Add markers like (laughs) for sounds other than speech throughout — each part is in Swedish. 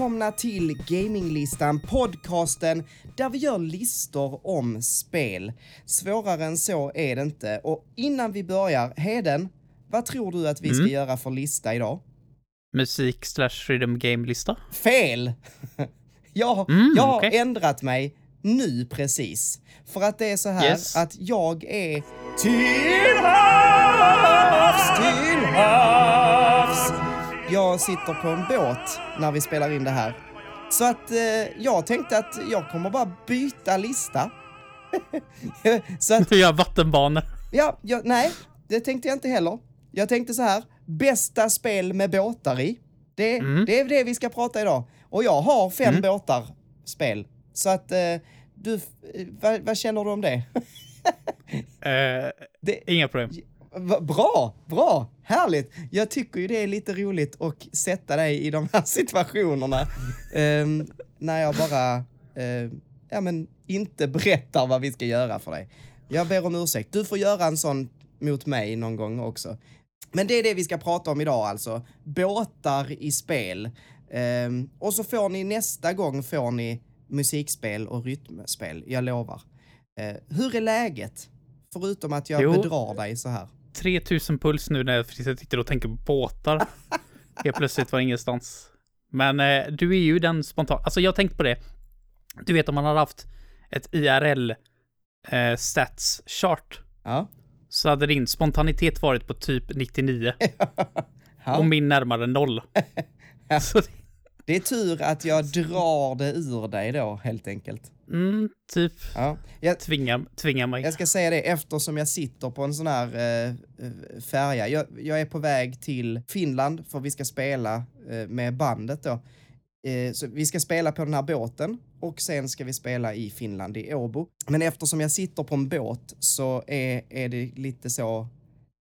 Välkomna till Gaminglistan, podcasten där vi gör listor om spel. Svårare än så är det inte. Och innan vi börjar, Heden, vad tror du att vi ska Mm. göra för lista idag? Musik slash rhythm game-lista. Fel! (laughs) jag, Mm, jag har okej. ändrat mig nu precis. För att det är så här Yes. att jag är till havs, till havs. Jag sitter på en båt när vi spelar in det här. Så att eh, jag tänkte att jag kommer bara byta lista. (laughs) så att, gör vattenbanor. ja, jag, nej, det tänkte jag inte heller. Jag tänkte så här, bästa spel med båtar i. Det, Mm. det är det vi ska prata idag. Och jag har fem Mm. båtar spel. Så att eh, du, eh, vad, vad känner du om det? (laughs) Eh, det inga problem. Bra, bra, härligt. Jag tycker ju det är lite roligt att sätta dig i de här (laughs) situationerna. Ehm, när jag bara, eh, ja men inte berättar vad vi ska göra för dig. Jag ber om ursäkt. Du får göra en sån mot mig någon gång också. Men det är det vi ska prata om idag alltså. Båtar i spel. Ehm, och så får ni nästa gång får ni musikspel och rytmspel, jag lovar. Eh, hur är läget? Förutom att jag Jo. bedrar dig så här. 3000 puls nu när jag sitter och tänker på båtar. Helt plötsligt var ingenstans. Men eh, du är ju den spontan. Alltså jag har tänkt på det. Du vet om man hade haft ett IRL eh, stats chart. Ja. Så hade din spontanitet varit på typ 99 (laughs) ja. och min närmare noll. (laughs) Så, det- Det är tur att jag drar det ur dig då, helt enkelt. Mm, typ Ja. Jag, tvinga, tvinga mig. jag ska säga det eftersom jag sitter på en sån här eh, eh, färja. Jag, jag är på väg till Finland för vi ska spela eh, med bandet då. Eh, så vi ska spela på den här båten och sen ska vi spela i Finland, i Åbo. Men eftersom jag sitter på en båt så är, är det lite så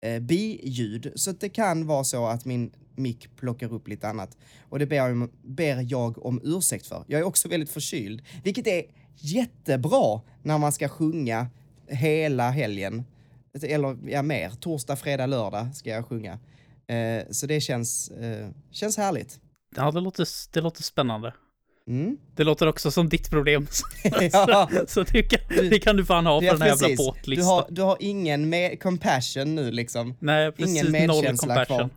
eh, biljud. Så det kan vara så att min mick plockar upp lite annat. Och det ber jag, om- ber jag om ursäkt för. Jag är också väldigt förkyld, vilket är jättebra när man ska sjunga hela helgen. Eller ja, mer. Torsdag, fredag, lördag ska jag sjunga. Eh, så det känns, eh, känns härligt. Ja, det låter, det låter spännande. Mm. Det låter också som ditt problem. (laughs) (laughs) Ja. så, så det, kan, det kan du fan ha för Ja, den här jävla precis. Du båtlistan. har, du har ingen med compassion nu liksom. Nej, precis. ingen noll medkänsla compassion. kvar.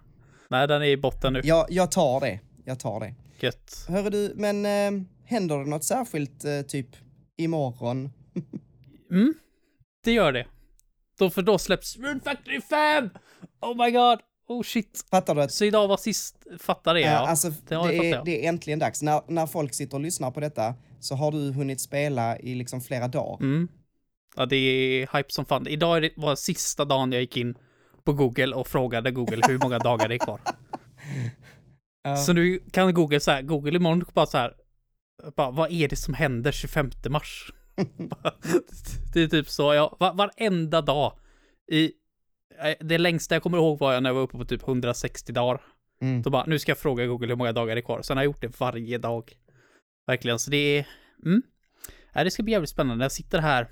Nej, den är i botten nu. Jag, jag tar det. Jag tar det. Gött. Hörru du, men eh, händer det något särskilt eh, typ imorgon? Mm, det gör det. Då, för då släpps Rune Factory 5! Oh my god! Oh shit. Fattar du att Så idag var sist, fattar det Ja, alltså, det det, är, det är äntligen dags. När, när folk sitter och lyssnar på detta så har du hunnit spela i liksom flera dagar. Mm. Ja, det är hype som fan. Idag är det, var sista dagen jag gick in på Google och frågade Google hur många dagar det är kvar. (laughs) Ja. Så nu kan Google så här, Google imorgon bara så här, bara, vad är det som händer 25 mars? (laughs) Det är typ så, ja, var, varenda dag i, eh, det längsta jag kommer ihåg var jag när jag var uppe på typ 160 dagar. Mm. Då bara, nu ska jag fråga Google hur många dagar det är kvar. Sen har jag gjort det varje dag. Verkligen, så det är, mm. Ja, det ska bli jävligt spännande. Jag sitter här,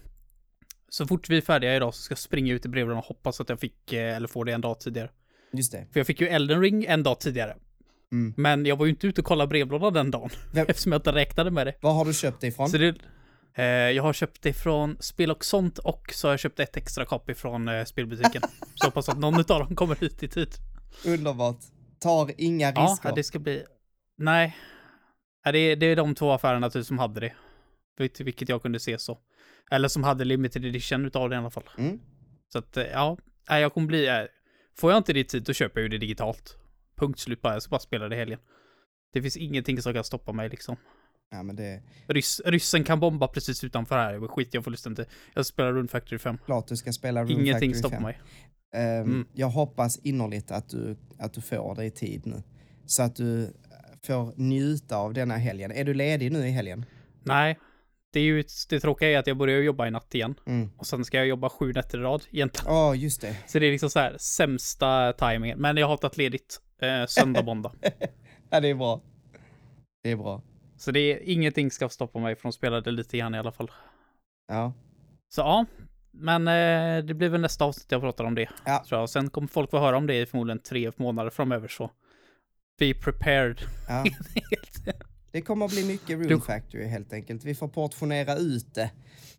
så fort vi är färdiga idag så ska jag springa ut i brevlådan och hoppas att jag fick, eh, eller får det en dag tidigare. Just det. För jag fick ju Elden Ring en dag tidigare. Mm. Men jag var ju inte ute och kollade brevlådan den dagen. Vem- (laughs) Eftersom jag inte räknade med det. Var har du köpt det ifrån? Så det eh, jag har köpt det från Spel och sånt och så har jag köpt ett extra copy från eh, spelbutiken. (laughs) så hoppas att någon av dem kommer hit i tid. Underbart. Tar inga Ja, risker. det ska bli... Nej. Ja, det, är, det är de två affärerna typ som hade det. Vilket jag kunde se så. Eller som hade limited edition utav det i alla fall. Mm. Så att, eh, ja. Nej, jag kommer bli... eh, Får jag inte det i tid, då köper jag ju det digitalt. Punkt slut bara. Jag ska bara spela det i helgen. Det finns ingenting som kan stoppa mig liksom. Ja, men det Ryss, ryssen kan bomba precis utanför här. Jag skit jag fullständigt. Jag spelar Rune Factory 5. klart du ska spela Room Ingenting Factory stoppar 5. mig. Ehm, Mm. Jag hoppas innerligt att du, att du får det i tid nu. Så att du får njuta av denna helgen. Är du ledig nu i helgen? Nej. Det är ju det tråkiga är att jag börjar jobba i natt igen. Mm. Och sen ska jag jobba sju nätter i rad egentligen. Ja, just det. Så det är liksom så här sämsta timingen. Men jag har tagit ledigt eh, söndag, måndag. (laughs) Ja, det är bra. Det är bra. Så det är ingenting ska stoppa mig från att spela det lite grann i alla fall. Ja. Så ja, men eh, det blir väl nästa avsnitt jag pratar om det. Ja. Tror jag. Sen kommer folk få höra om det i förmodligen tre månader framöver så. Be prepared. ja. (laughs) Det kommer att bli mycket Du- Factory helt enkelt. Vi får portionera ut det.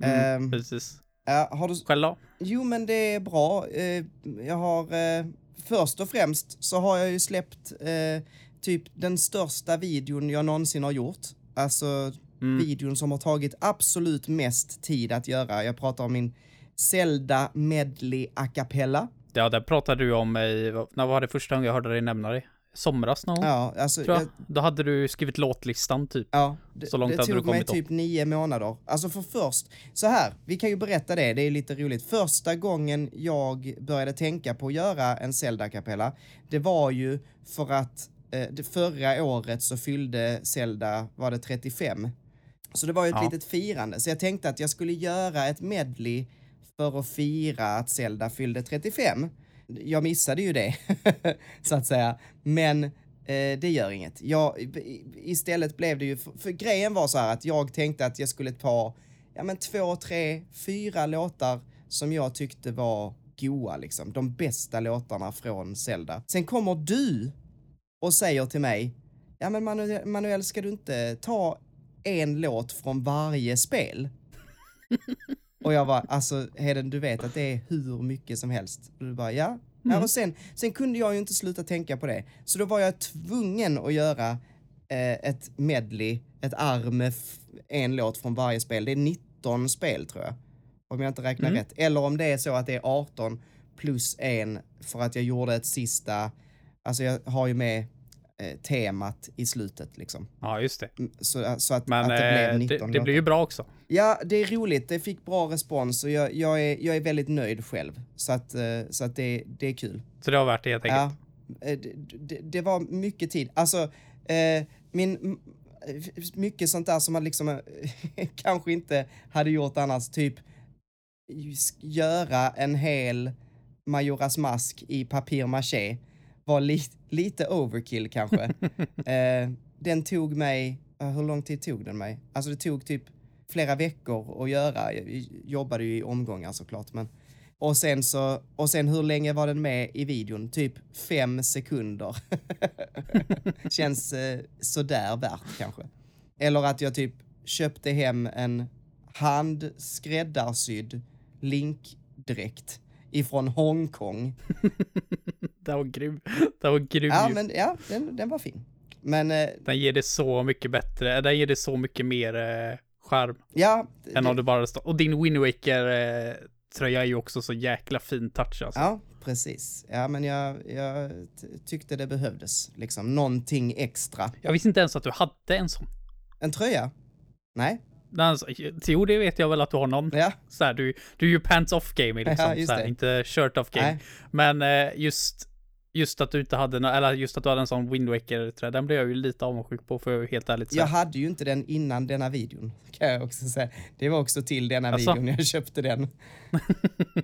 Mm, Ehm, Precis. ja, har du... Själv då? Jo, men det är bra. Eh, jag har... Eh, först och främst så har jag ju släppt eh, typ den största videon jag någonsin har gjort. Alltså Mm. videon som har tagit absolut mest tid att göra. Jag pratar om min Zelda Medley a cappella. Ja, det pratade du om vad- när var det första gången jag hörde dig nämna det? Somras någon? Ja, alltså... tror jag. jag- Då hade du skrivit låtlistan typ. Ja, det, Så långt det hade du tog mig kommit då. typ nio månader. Alltså för först, så här, vi kan ju berätta det, det är lite roligt. Första gången jag började tänka på att göra en Zelda-kapella, det var ju för att eh, det förra året så fyllde Zelda, var det 35? Så det var ju ett Ja. litet firande, så jag tänkte att jag skulle göra ett medley för att fira att Zelda fyllde 35. Jag missade ju det, (laughs) så att säga. Men eh, det gör inget. Jag, istället blev det ju, för, för grejen var så här att jag tänkte att jag skulle ta, ja men två, tre, fyra låtar som jag tyckte var goa liksom. De bästa låtarna från Zelda. Sen kommer du och säger till mig, ja men Manuel, Manuel ska du inte ta en låt från varje spel? Och jag var alltså Heden, du vet att det är hur mycket som helst. Och du bara, ja. ja och sen, sen kunde jag ju inte sluta tänka på det. Så då var jag tvungen att göra eh, ett medley, ett arm med en låt från varje spel. Det är 19 spel tror jag. Om jag inte räknar Mm. rätt. Eller om det är så att det är 18 plus en för att jag gjorde ett sista, alltså jag har ju med eh, temat i slutet liksom. Ja, just det. Mm, Så, så att, Men att det blev eh, 19 det, det blir ju bra också. Ja, det är roligt. Det fick bra respons och jag, jag, är, jag är väldigt nöjd själv. Så att, eh, så att det, det är kul. Så det har varit det helt enkelt. Ja, eh, det, det, det var mycket tid. Alltså, eh, min, mycket sånt där som man liksom (laughs) kanske inte hade gjort annars, typ göra en hel Majoras mask i papier-maché var li, lite overkill kanske. (laughs) den tog mig, hur lång tid tog den mig? Alltså det tog typ flera veckor att göra. Jag jobbade ju i omgångar såklart, men och sen så, och sen hur länge var den med i videon? Typ fem sekunder. (laughs) Känns eh, sådär värt kanske. Eller att jag typ köpte hem en handskräddarsydd linkdräkt ifrån Hongkong. (laughs) Det var grym. Det var grym Ja, men ja, den, den var fin. Men eh, Den ger det så mycket bättre. Den ger det så mycket mer eh, charm. ja, Än om du bara står. Och din Wind Waker eh, tröja är ju också så jäkla fin touch alltså. ja, precis. Ja, men jag, jag tyckte det behövdes liksom någonting extra. Jag visste inte ens att du hade en sån. En tröja? Nej? Alltså, jo, det vet jag väl att du har någon. Ja, Så här, du, du är ju pants off gaming liksom. Ja, så här, inte shirt off nej. Men eh, just, just att du inte hade, eller just att du hade en sån Wind Waker den blev jag ju lite avundsjuk på för helt ärligt Jag säga. hade ju inte den innan denna videon, kan jag också säga. Det var också till denna Asså? videon jag köpte den.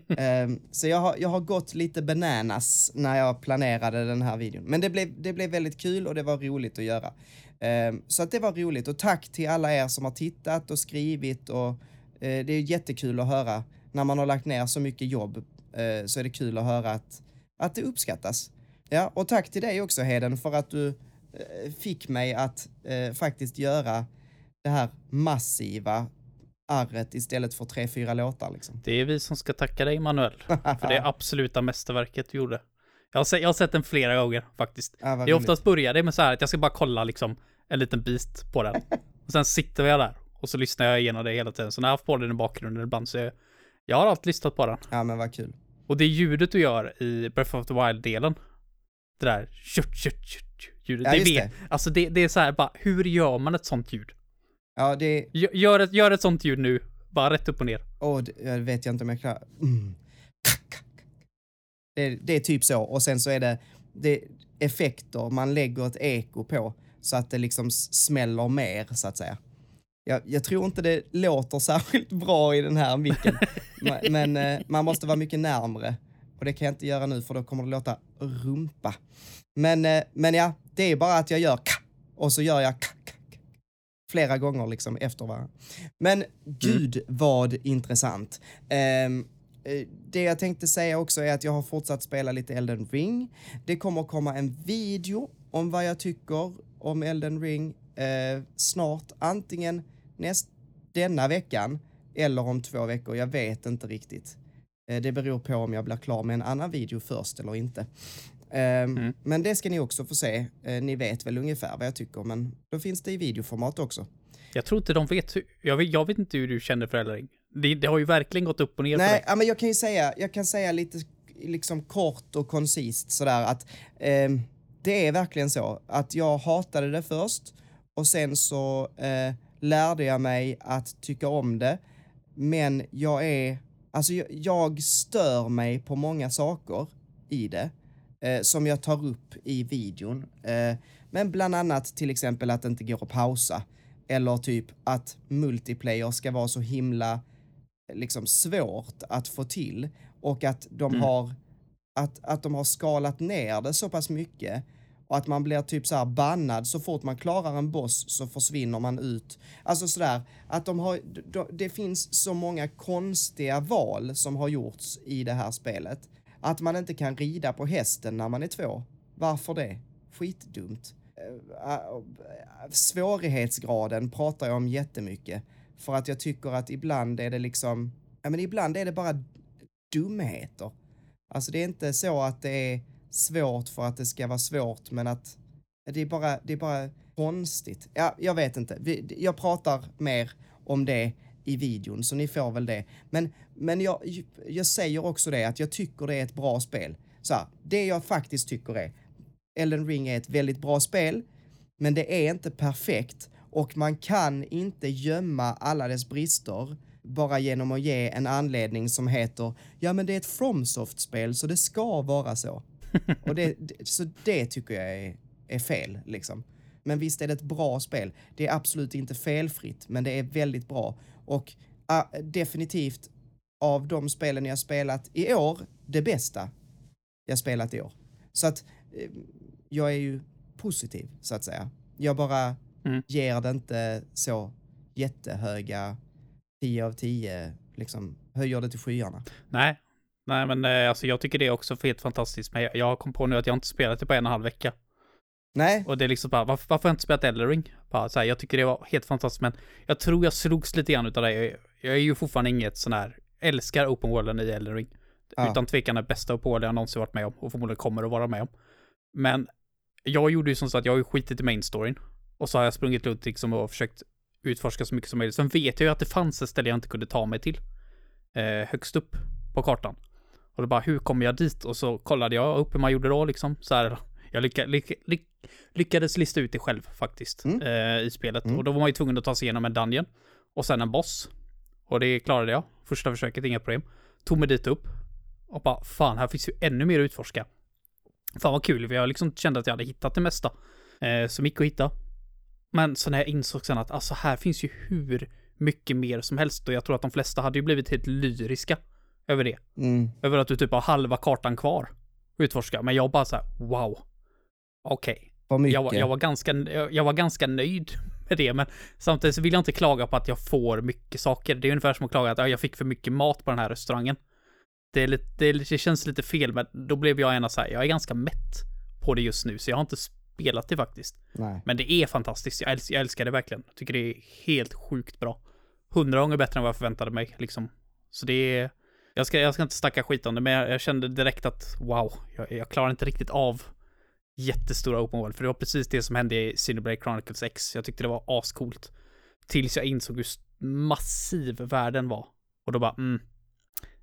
(laughs) Ehm, så jag har, jag har gått lite bananas när jag planerade den här videon. Men det blev, det blev väldigt kul och det var roligt att göra. Ehm, så att det var roligt och tack till alla er som har tittat och skrivit och eh, det är jättekul att höra när man har lagt ner så mycket jobb eh, så är det kul att höra att, att det uppskattas. Ja, och tack till dig också Heden för att du eh, fick mig att eh, faktiskt göra det här massiva arret istället för tre, fyra låtar liksom. Det är vi som ska tacka dig Manuel. (laughs) För det absoluta mästerverket du gjorde. Jag har, sett, jag har sett den flera gånger faktiskt. Ja, är oftast börjar det med så här att jag ska bara kolla liksom en liten bit på den. (laughs) Och sen sitter jag där och så lyssnar jag igenom det hela tiden. Så när jag har haft på den i bakgrunden ibland så jag, jag har alltid lyssnat på den. Ja, men vad kul. Och det ljudet du gör i Breath of the Wild-delen. Det där tjut, tjut, tjut, ljudet. Ja, det vet, alltså det, det är så här bara, hur gör man ett sånt ljud? Ja, det, Gö- Gör ett, gör ett sånt ljud nu, bara rätt upp och ner. åh, det jag vet jag inte om jag klarar. Mm. Det, det är typ så. Och sen så är det, det effekter, man lägger ett eko på så att det liksom smäller mer så att säga. Jag, jag tror inte det låter (laughs) särskilt bra i den här micken, (laughs) men eh, man måste vara mycket närmre. Och det kan jag inte göra nu för då kommer det låta rumpa. Men, eh, men ja, det är bara att jag gör ka och så gör jag ka, ka, ka, flera gånger liksom efter varandra. Men gud vad intressant. Eh, det jag tänkte säga också är att jag har fortsatt spela lite Elden Ring. Det kommer komma en video om vad jag tycker om Elden Ring eh, snart, antingen näst, denna veckan eller om två veckor. Jag vet inte riktigt. Eh, det beror på om jag blir klar med en annan video först eller inte. Ehm, Mm. Men det ska ni också få se. Eh, ni vet väl ungefär vad jag tycker, men då finns det i videoformat också. Jag tror inte de vet hur, jag vet, jag vet inte hur du känner för. Det, det har ju verkligen gått upp och ner Nej, ja, men jag kan ju säga, jag kan säga lite liksom kort och koncist sådär att ehm, det är verkligen så att jag hatade det först och sen så eh, lärde jag mig att tycka om det. Men jag är, alltså jag, jag stör mig på många saker i det eh, som jag tar upp i videon. Eh, men bland annat till exempel att det inte går att pausa. Eller typ att multiplayer ska vara så himla liksom svårt att få till och att de Mm. har att, att de har skalat ner det så pass mycket och att man blir typ så här bannad så fort man klarar en boss så försvinner man ut. Alltså sådär att de har, de, det finns så många konstiga val som har gjorts i det här spelet. Att man inte kan rida på hästen när man är två. Varför det? Skitdumt. Eh, eh, svårighetsgraden pratar jag om jättemycket. För att jag tycker att ibland är det liksom, ja men ibland är det bara dumheter. Alltså det är inte så att det är svårt för att det ska vara svårt, men att det är bara, det är bara konstigt. Ja, jag vet inte. Vi, jag pratar mer om det i videon, så ni får väl det. Men, men jag, jag säger också det att jag tycker det är ett bra spel. Så här, det jag faktiskt tycker är, Elden Ring är ett väldigt bra spel, men det är inte perfekt och man kan inte gömma alla dess brister bara genom att ge en anledning som heter ja men det är ett FromSoft-spel så det ska vara så och det, det, så det tycker jag är, är fel liksom. Men visst är det ett bra spel. Det är absolut inte felfritt, men det är väldigt bra. Och ah, definitivt av de spelen jag spelat i år, det bästa jag spelat i år. Så att eh, jag är ju positiv, så att säga. Jag bara Mm. ger det inte så jättehöga 10 av 10, liksom höjer det till skyarna. Nej, nej men eh, alltså jag tycker det är också helt fantastiskt. Men jag, jag kom på nu att jag inte spelat det på en och en halv vecka. Nej, Och det är liksom bara, varför, varför har jag inte spelat Elden Ring? Bara så här, jag tycker det var helt fantastiskt, men jag tror jag slogs lite grann utav det. Jag, jag är ju fortfarande inget sån här, älskar open worlden i Elden Ring. Ja. Utan tvekan den bästa open worlden jag någonsin varit med om och förmodligen kommer att vara med om. Men jag gjorde ju som så att jag har ju skitit i main storyn. Och så har jag sprungit runt liksom och försökt utforska så mycket som möjligt. Sen vet jag ju att det fanns ett ställe jag inte kunde ta mig till. Eh, högst upp på kartan. Och då bara, hur kommer jag dit? Och så kollade jag upp hur man gjorde då liksom. Så här, jag lycka, lycka, lyck, lyckades lista ut det själv faktiskt Mm. eh, i spelet. Mm. Och då var man ju tvungen att ta sig igenom en dungeon. Och sen en boss. Och det klarade jag. Första försöket, inga problem. Tog mig dit upp. Och bara, fan, här finns ju ännu mer att utforska. Fan vad kul, för jag liksom kände att jag hade hittat det mesta. Eh, som gick att hitta. Men så när jag insåg sen att alltså här finns ju hur mycket mer som helst. Och jag tror att de flesta hade ju blivit helt lyriska över det. mm, Över att du typ har halva kartan kvar utforska. Men jag bara så här, wow. Okej. mycket. Jag, var- jag, var ganska, jag, jag var ganska nöjd med det, men samtidigt så vill jag inte klaga på att jag får mycket saker. Det är ungefär som att klaga att ja, jag fick för mycket mat på den här restaurangen. Det, är lite, det, är det känns lite fel, men då blev jag gärna så här, jag är ganska mätt på det just nu, så jag har inte spelat det faktiskt. Nej. Men det är fantastiskt, jag, älsk, jag älskar det verkligen. Jag tycker det är helt sjukt bra. Hundra gånger bättre än vad jag förväntade mig, liksom. Så det är... Jag ska, jag ska inte snacka skit om det, men jag, jag kände direkt att wow, jag, jag klarar inte riktigt av jättestora open world. För det var precis det som hände i Cineblade Chronicles X. Jag tyckte det var ascoolt. Tills jag insåg hur massiv världen var. Och då bara, mm,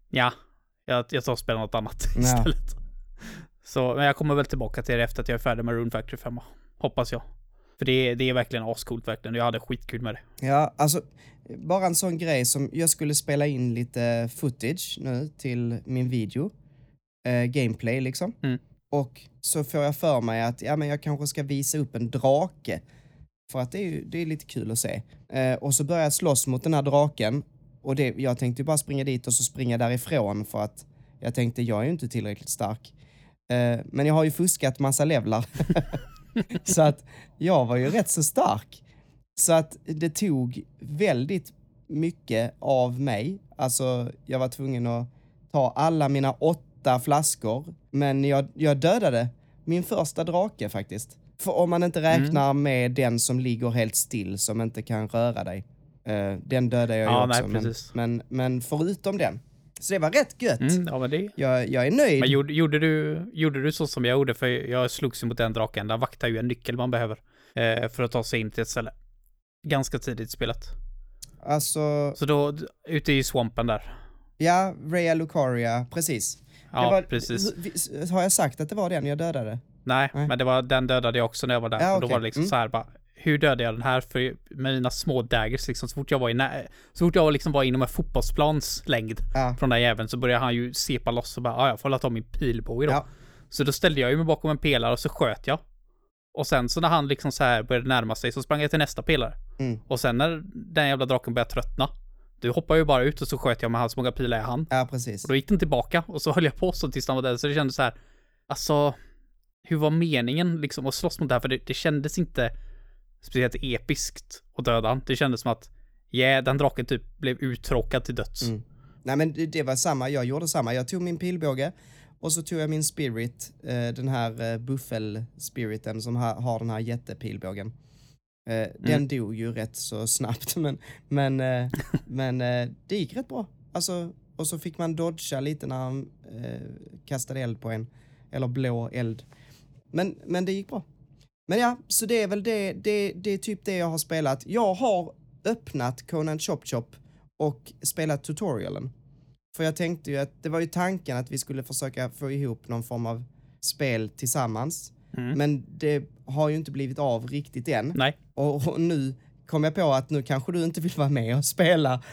ja, jag, jag tar och spelar något annat (laughs) Ja. istället. Så, men jag kommer väl tillbaka till det efter att jag är färdig med Rune Factory 5, hoppas jag. För det, är- det är verkligen ascoolt verkligen. Jag hade skitkul med det. Ja, alltså bara en sån grej som jag skulle spela in lite footage nu till min video. Eh, gameplay liksom. Mm. Och så får jag för mig att ja, men jag kanske ska visa upp en drake. För att det är, ju, det är lite kul att se. Eh, och så börjar jag slåss mot den här draken. Och det, jag tänkte bara springa dit och så springa därifrån för att jag tänkte jag är ju inte tillräckligt stark. Eh, men jag har ju fuskat massa levlar. (laughs) så att jag var ju rätt så stark. Så att det tog väldigt mycket av mig. Alltså, jag var tvungen att ta alla mina åtta flaskor. Men jag, jag dödade min första drake faktiskt. För om man inte räknar Mm. med den som ligger helt still, som inte kan röra dig. Eh, den dödar jag ju Ja, också. nej, men, men, men förutom den. Så det var rätt gött. Mm, ja, men det... Jag, jag är nöjd. Men gjorde, gjorde, du, gjorde du så som jag gjorde? För jag slogs mot den draken. Där vaktar ju en nyckel man behöver. Eh, för att ta sig in till ett ställe. Ganska tidigt i spelet. Alltså, Så då, ute i swampen där. ja, Rhea Lucaria, precis. Ja, var, precis. Har jag sagt att det var den jag dödade? Nej, Nej. men det var, den dödade jag också när jag var där. Ja, och då var det liksom Mm. så här bara, hur dödade jag den här? För med mina små daggers liksom, så fort jag var i nä- så fort jag liksom var inom en fotbollsplans längd Ja. från den jäveln så började han ju sepa loss och bara, ja, jag får ta min pilbåge då. Ja. Så då ställde jag ju mig bakom en pelare och så sköt jag. Och sen så när han liksom så här började närma sig så sprang jag till nästa pelare. Mm. Och sen när den jävla draken började tröttna, då hoppade ju bara ut och så sköt jag med hans många pilar jag hann. Ja, precis. Och då gick den tillbaka och så (laughs) höll jag på så tills den var där. Så det kändes så här, alltså, hur var meningen liksom att slåss mot det här? För det, det kändes inte speciellt episkt att döda han. Det kändes som att, yeah, den draken typ blev uttråkad till döds. Mm. Nej men det, var samma, jag gjorde samma. Jag tog min pilbåge och så tog jag min spirit, eh, den här eh, buffel-spiriten som ha, har den här jättepilbågen. Eh, Den dog ju rätt så snabbt (laughs) men, men, men det gick rätt bra. Alltså, och så fick man dodga lite när han kastade eld på en. Eller blå eld. Men, men det gick bra. Men ja, så det är väl det, det, det är typ det jag har spelat. Jag har öppnat Conan Chop Chop och spelat tutorialen. För jag tänkte ju att det var ju tanken att vi skulle försöka få ihop någon form av spel tillsammans. Mm. Men det har ju inte blivit av riktigt än. Nej, Och, och nu kom jag på att nu kanske du inte vill vara med och spela.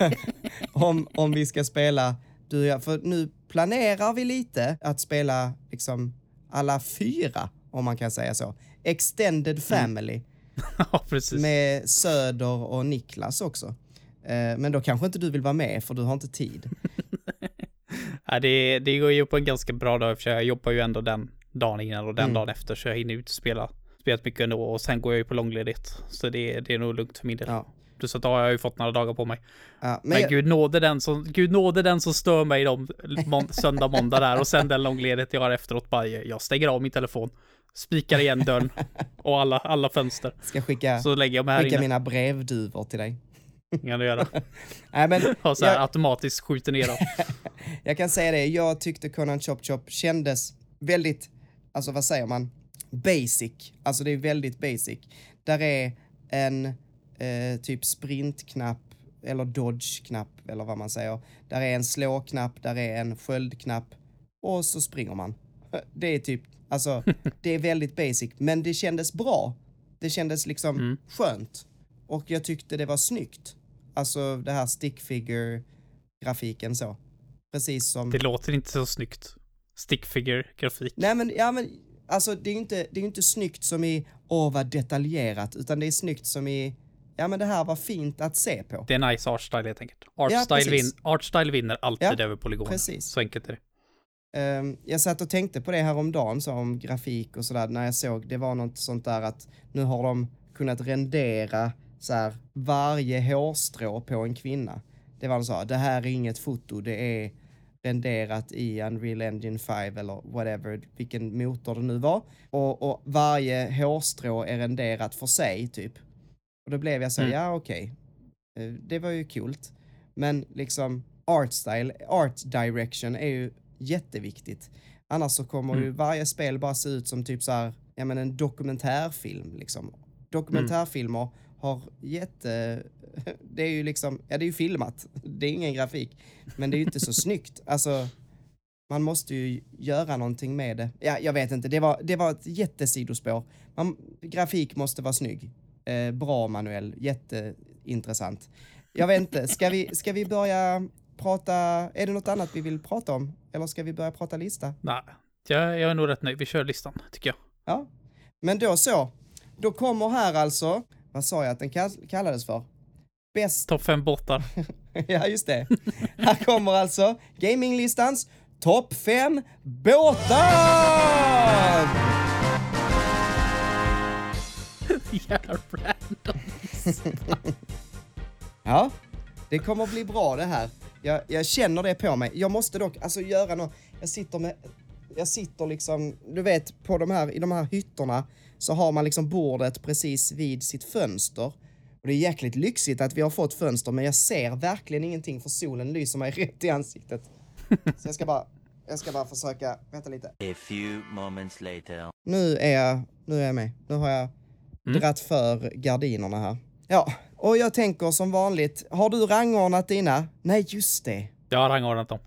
(laughs) om, om vi ska spela, du och jag. För nu planerar vi lite att spela liksom alla fyra, om man kan säga så. Extended family (laughs) ja precis. med Söder och Niklas också. Eh, men då kanske inte du vill vara med för du har inte tid. (laughs) Ja, det, det går ju på en ganska bra dag för jag jobbar ju ändå den dagen innan och den Mm. dagen efter så jag hinner ju inte spela spelat mycket ändå och sen går jag ju på långledigt. Så det, det är nog lugnt för min del. Ja. Plus att då har jag ju fått några dagar på mig. Ja, Men, jag- gud nåde den som, gud nåde den som stör mig de mån, söndag, måndag där och sen den (laughs) långledigt jag har efteråt bara, jag stänger av min telefon, spikar igen dörren (laughs) och alla, alla fönster. ska skicka, Så lägger jag mig här skicka inne. mina brevduvor till dig. Kan du göra. Nej, men Och så här jag, automatiskt skjuter ner dem. (laughs) jag kan säga det, jag tyckte Conan Chop Chop kändes väldigt, alltså vad säger man, basic. Alltså det är väldigt basic. Där är en eh, typ sprintknapp eller dodge-knapp eller vad man säger. Där är en slå-knapp, där är en sköldknapp och så springer man. (laughs) Det är typ, alltså (laughs) det är väldigt basic, men det kändes bra. Det kändes liksom Mm. skönt. Och jag tyckte det var snyggt. Alltså det här stick figure-grafiken så. Precis som... Det låter inte så snyggt. Stickfigure-grafik. Nej men, ja men, alltså det är ju inte, det är ju inte snyggt som i, åh vad detaljerat, utan det är snyggt som i, ja men det här var fint att se på. Det är nice artstyle helt enkelt. Artstyle, precis. vin, artstyle vinner alltid Ja, över polygoner. precis. Så enkelt är det. Ehm, jag satt och tänkte på det här om dagen så om grafik och sådär, när jag såg, det var något sånt där att nu har de kunnat rendera så här varje hårstrå på en kvinna. Det var så, det här är inget foto, det är renderat i Unreal Engine 5 eller whatever, vilken motor det nu var. Och, och varje hårstrå är renderat för sig, typ. Och då blev jag så, Mm. ja okej. Eh, Det var ju kul. Men liksom art style, art direction är ju jätteviktigt. Annars så kommer ju Mm. varje spel bara se ut som typ så här, ja men en dokumentärfilm liksom. Dokumentärfilmer har jätte, (laughs) det är ju liksom, ja det är ju filmat, det är ingen grafik, men det är ju inte så (laughs) snyggt. Alltså, man måste ju göra någonting med det. Ja, jag vet inte, det var, det var ett jättesidospår. Man, grafik måste vara snygg. Eh, bra manuell, jätteintressant. Jag vet inte, ska vi, ska vi börja prata, är det något annat vi vill prata om? Eller ska vi börja prata lista? Nej, jag, jag är nog rätt nöjd. Vi kör listan, tycker jag. Ja, men då så. Då kommer här alltså, vad sa jag att den kall- kallades för? Bäst Topp fem båtar. (laughs) ja, just det. Här kommer alltså gaminglistans topp fem båtar! (laughs) Jävla random. (laughs) Ja, det kommer bli bra det här. Jag, jag känner det på mig. Jag måste dock alltså göra något. Jag sitter med jag sitter liksom, du vet, på de här, i de här hytterna så har man liksom bordet precis vid sitt fönster. Och det är jäkligt lyxigt att vi har fått fönster, men jag ser verkligen ingenting för solen lyser mig (laughs) rätt i ansiktet. Så jag ska bara, jag ska bara försöka, vänta lite. A few moments later. Nu är jag, nu är jag med. Nu har jag Mm. dratt för gardinerna här. Ja, och jag tänker som vanligt, har du rangordnat dina? Nej, just det. Jag har rangordnat dem.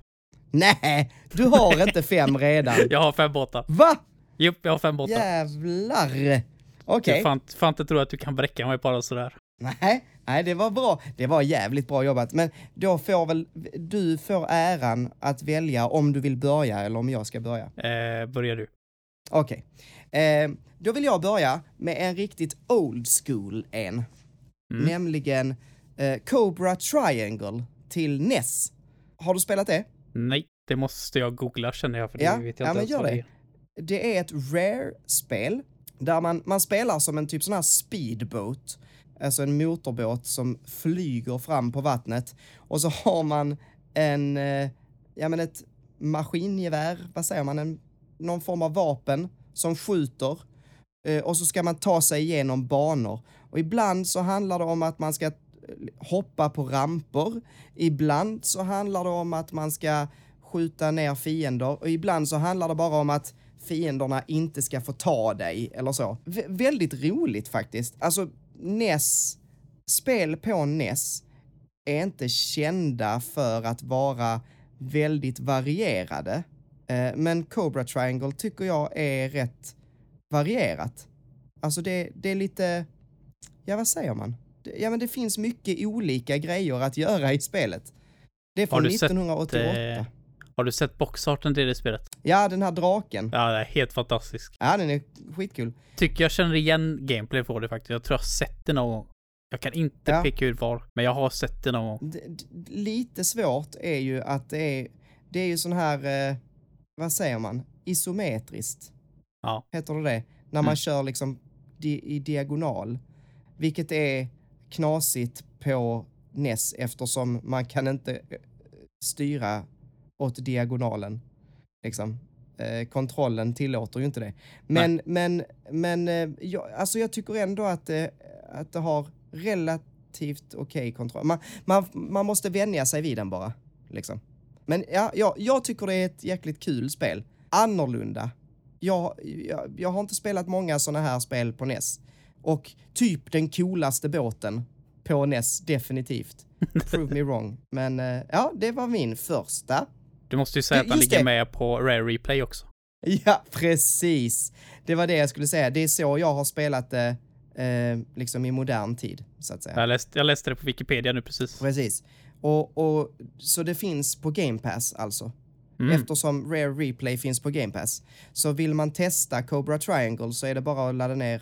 Nej, du har inte fem redan. (laughs) Jag har fem båtar. Va? Jupp, jag har fem båtar. Jävlar! Okej. Jag fan, fan inte tro att du kan bräcka mig bara sådär. Nej, nej, det var bra. Det var jävligt bra jobbat. Men då får väl du får äran att välja om du vill börja eller om jag ska börja. Eh, börjar du. Okej. Eh, då vill jag börja med en riktigt old school en. Mm. Nämligen eh, Cobra Triangle till NES. Har du spelat det? Nej, det måste jag googla känner jag, för det Ja, vet jag ja, inte men gör det. är. Det är ett rare-spel där man, man spelar som en typ sån här speedboat. Alltså en motorbåt som flyger fram på vattnet. Och så har man en, eh, ja men ett maskingevär, vad säger man, en, någon form av vapen som skjuter. Eh, och så ska man ta sig igenom banor. Och ibland så handlar det om att man ska eh, hoppa på ramper. Ibland så handlar det om att man ska skjuta ner fiender och ibland så handlar det bara om att fienderna inte ska få ta dig eller så. V- väldigt roligt faktiskt. Alltså NES, spel på NES är inte kända för att vara väldigt varierade. Eh, men Cobra Triangle tycker jag är rätt varierat. Alltså det, det är lite, ja vad säger man? Ja men det finns mycket olika grejer att göra i spelet. Det är från du sett, 1988. eh, Har du sett boxarten till det spelet? Ja, den här draken. Ja, det är helt fantastisk. Ja, den är skitkul. Tycker jag känner igen gameplay på det faktiskt. Jag tror jag har sett det någon gång. Jag kan inte Ja. peka ut var, men jag har sett det någon gång. D- lite svårt är ju att det är, det är ju sån här, eh, vad säger man, isometriskt. Ja. Heter det det? När man Mm. kör liksom di i diagonal. Vilket är knasigt på NES eftersom man kan inte eh, styra åt diagonalen. Liksom. Eh, kontrollen tillåter ju inte det. Men, men, men eh, jag, alltså jag tycker ändå att, det- att det har relativt okej kontroll. Man, man, man måste vänja sig vid den bara. Liksom. Men ja, ja, jag tycker det är ett jäkligt kul spel. Annorlunda. Jag, jag, jag har inte spelat många sådana här spel på NES. Och typ den coolaste båten på NES, definitivt. (laughs) Prove me wrong. Men eh, ja, det var min första. Du måste ju säga att den ligger det. med på Rare Replay också. Ja, precis. Det var det jag skulle säga. Det är så jag har spelat det eh, liksom i modern tid, så att säga. Jag läste, jag läste det på Wikipedia nu precis. Precis. Och, och, så det finns på Game Pass alltså. Mm. Eftersom Rare Replay finns på Game Pass. Så vill man testa Cobra Triangle så är det bara att ladda ner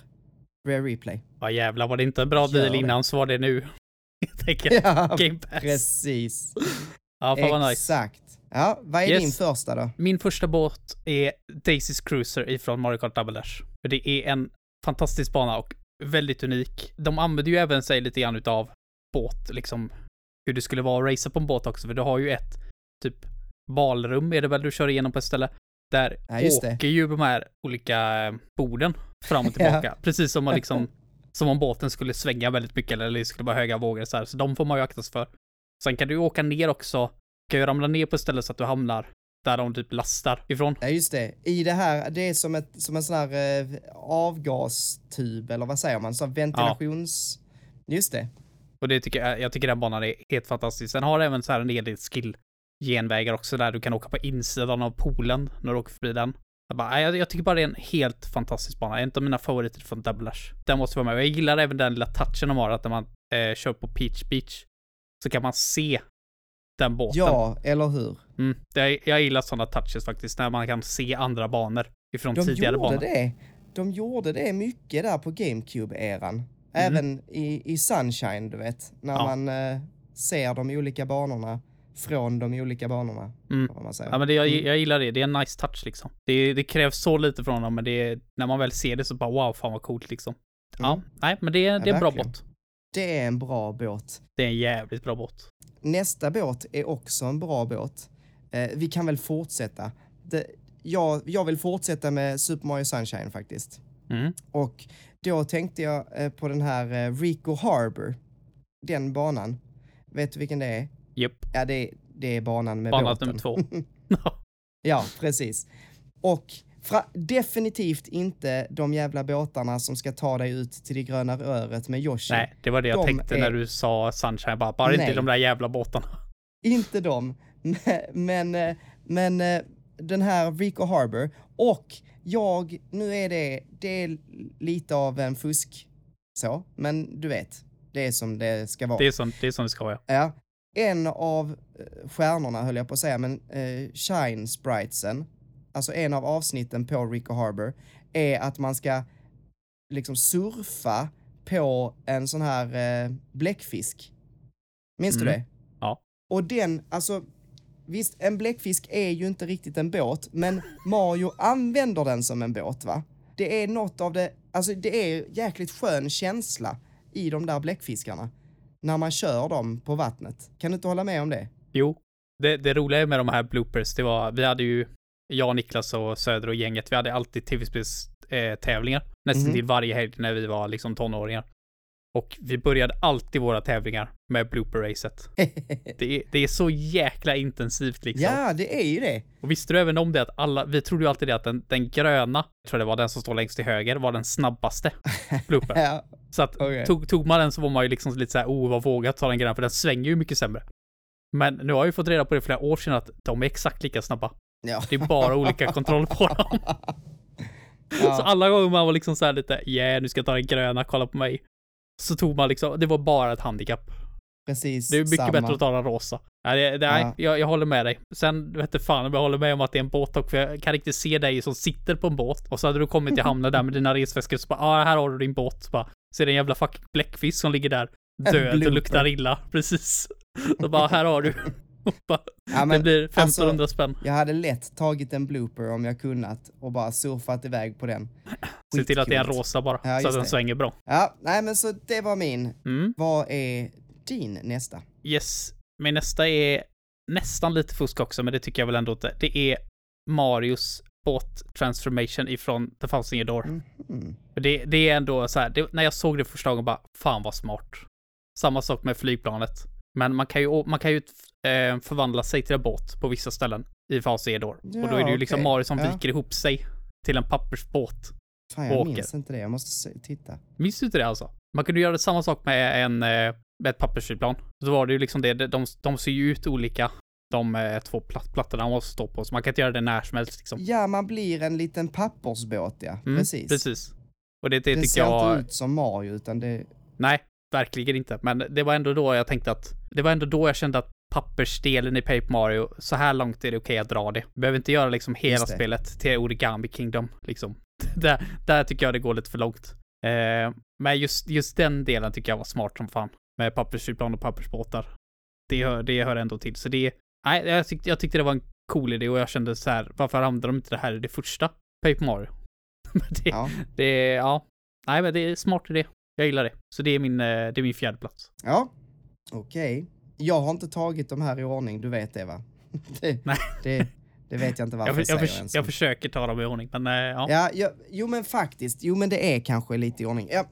Rare Replay. Ja jävlar, var det inte en bra Gör deal det. innan så var det nu. (laughs) Jag tänker (laughs) Ja, Game Pass. precis. Ja, fan vad nice. Exakt. Ja, vad är Yes. din första då? Min första båt är Daisy's Cruiser ifrån Mario Kart Double Dash. För det är en fantastisk bana och väldigt unik. De använder ju även sig lite grann utav båt, liksom hur det skulle vara att racea på en båt också, för du har ju ett typ balrum är det väl du kör igenom på ett ställe. Där Ja, just det. åker ju de här olika eh, borden fram och (laughs) tillbaka. Precis som man liksom, (laughs) som om båten skulle svänga väldigt mycket eller det skulle vara höga vågor så här. Så de får man ju akta sig för. Sen kan du åka ner också. Kan ju ramla ner på ett ställe så att du hamnar där de typ lastar ifrån. Ja, just det. I det här, det är som, ett, som en sån här eh, avgastub, eller vad säger man? Så ventilations... Just det. Och det tycker jag, jag tycker den banan är helt fantastisk. Den har även så här en hel del skill genvägar också där du kan åka på insidan av poolen när du åker förbi den. Jag, bara, jag, jag tycker bara det är en helt fantastisk bana. En av mina favoriter från Double Dash. Den måste vara med. Jag gillar även den lilla touchen de har, att när man eh, kör på Peach Beach så kan man se den båten. Ja, eller hur? Mm, det, jag gillar sådana touches faktiskt, när man kan se andra banor ifrån De tidigare gjorde banor. det. De gjorde det mycket där på GameCube-eran. Även i, i Sunshine, du vet. När Mm. Ja. man eh, ser de olika banorna från de olika banorna. Mm. Vad man säger. Ja men det, jag, Mm. jag gillar det, det är en nice touch liksom. Det, det krävs så lite från dem men det är, när man väl ser det så bara wow, fan vad coolt liksom. Ja, Mm. nej men det, det är en bra båt. Det är en bra båt. Det är en jävligt bra båt. Nästa båt är också en bra båt. Eh, vi kan väl fortsätta. Det, jag, jag vill fortsätta med Super Mario Sunshine faktiskt. Mm. Och då tänkte jag eh, på den här eh, Rico Harbor. Den banan. Vet du vilken det är? Japp. Ja, det, det är banan med Bana båten. nummer två. (laughs) Ja, precis. Och definitivt inte de jävla båtarna som ska ta dig ut till det gröna röret med Yoshi. Nej, det var det jag De tänkte är- när du sa Sunshine. Bara, bara inte de där jävla båtarna. (laughs) Inte dem. (laughs) Men, men eh, den här Rico Harbor. Och jag, nu är det, det är lite av en fusk så, men du vet, det är som det ska vara. Det är som det, är som det ska vara. Ja. En av eh, stjärnorna höll jag på att säga, men eh, Shine Spritesen, alltså en av avsnitten på Rico Harbor, är att man ska liksom surfa på en sån här eh, bläckfisk. Minns du Mm. det? Ja. Och den, alltså visst, en bläckfisk är ju inte riktigt en båt, men Mario använder den som en båt va? Det är något av det, alltså det är jäkligt skön känsla i de där bläckfiskarna när man kör dem på vattnet. Kan du inte hålla med om det? Jo, det, det roliga med de här bloopers, det var, vi hade ju, jag, Niklas och Söder och gänget, vi hade alltid tv-spelstävlingar. Nästan Mhm. till varje helg när vi var liksom tonåringar. Och vi började alltid våra tävlingar med blooper-racet. (laughs) Det det är så jäkla intensivt liksom. ja, det är ju det. Och visste du även om det att alla, vi trodde ju alltid det att den, den gröna, jag tror det var den som står längst till höger, var den snabbaste (laughs) blooper. Ja, Så att Okej. tog, tog man den så var man ju liksom lite såhär, oh vad vågat ta den gröna, för den svänger ju mycket sämre. Men nu har jag ju fått reda på det flera år sedan att de är exakt lika snabba. ja. Det är bara olika kontroll på dem. (laughs) Så ja. alla gånger man var liksom såhär lite, yeah nu ska jag ta den gröna, kolla på mig. Så tog man liksom, det var bara ett handikapp. precis Det är mycket samma. bättre att ta den rosa. Nej, det, nej Ja. jag, jag håller med dig. Sen vet du fan om jag håller med om att det är en båt och för jag kan riktigt se dig som sitter på en båt och så hade du kommit till hamnen där med dina resväskor och så bara, ja ah, här har du din båt. Så bara, det en jävla fucking bläckfisk som ligger där (laughs) död och luktar illa. (laughs) Precis. Så bara, här har du. (laughs) Bara, Ja, det men blir 1500 alltså, spänn. jag hade lätt tagit en blooper om jag kunnat och bara surfat iväg på den. (clears throat) Se till att det är en rosa bara, Ja, så att den det. svänger bra. Ja, nej men så det var min. Mm. Vad är din nästa? Yes. Min nästa är nästan lite fusk också, men det tycker jag väl ändå inte. Det är Marios båt transformation ifrån The Year Door. Mhm. För Det, det är ändå så här, det, när jag såg det första gången bara, fan vad smart. Samma sak med flygplanet. Men man kan ju, man kan ju eh, förvandla sig till en båt på vissa ställen i fas E då. och då är det ju Ja, liksom. Mario som Ja. viker ihop sig till en pappersbåt. Fan, jag Åker. minns inte det. Jag måste titta. Minns du inte det alltså? Man kunde göra samma sak med en, eh, med ett pappersflygplan. Så var det ju liksom det, de, de ser ju ut olika, de eh, två platt, plattorna man måste stå på, så man kan inte göra det när som helst liksom. Ja, man blir en liten pappersbåt ja. Mm, Precis. Precis. Och det, det, Det ser jag... inte ut som Mario utan det... Nej, verkligen inte. Men det var ändå då jag tänkte att, det var ändå då jag kände att pappersdelen i Paper Mario, så här långt är det okej att dra det. Vi behöver inte göra liksom hela spelet till Origami Kingdom, liksom. (laughs) där, där tycker jag det går lite för långt. Eh, men just, just den delen tycker jag var smart som fan. Med pappersflygplan och pappersbåtar. Det hör, det hör ändå till. Så det, nej, jag tyckte, jag tyckte det var en cool idé och jag kände så här, varför använder de inte det här i det första Paper Mario? (laughs) Det, Ja. det, ja. Nej, men det är smart idé. Jag gillar det. Så det är min, eh, det är min fjärde plats. Ja. Okej. Jag har inte tagit de här i ordning, du vet det va? (laughs) det, Nej. det, det vet jag inte varför Jag, jag, för, jag, säger ens. jag försöker ta dem i ordning, men eh, ja. Ja, ja, jo men faktiskt. Jo men det är kanske lite i ordning. Ja,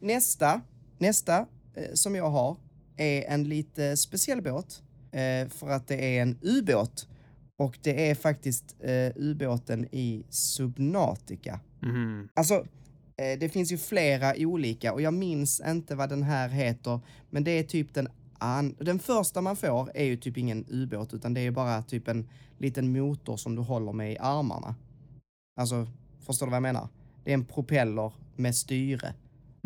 nästa, nästa eh, som jag har är en lite speciell båt. Eh, för att det är en ubåt. Och det är faktiskt ubåten i Subnautica. Mhm. Alltså, det finns ju flera olika och jag minns inte vad den här heter. Men det är typ den an- Den första man får är ju typ ingen ubåt utan det är bara typ en liten motor som du håller med i armarna. Alltså, förstår du vad jag menar? Det är en propeller med styre.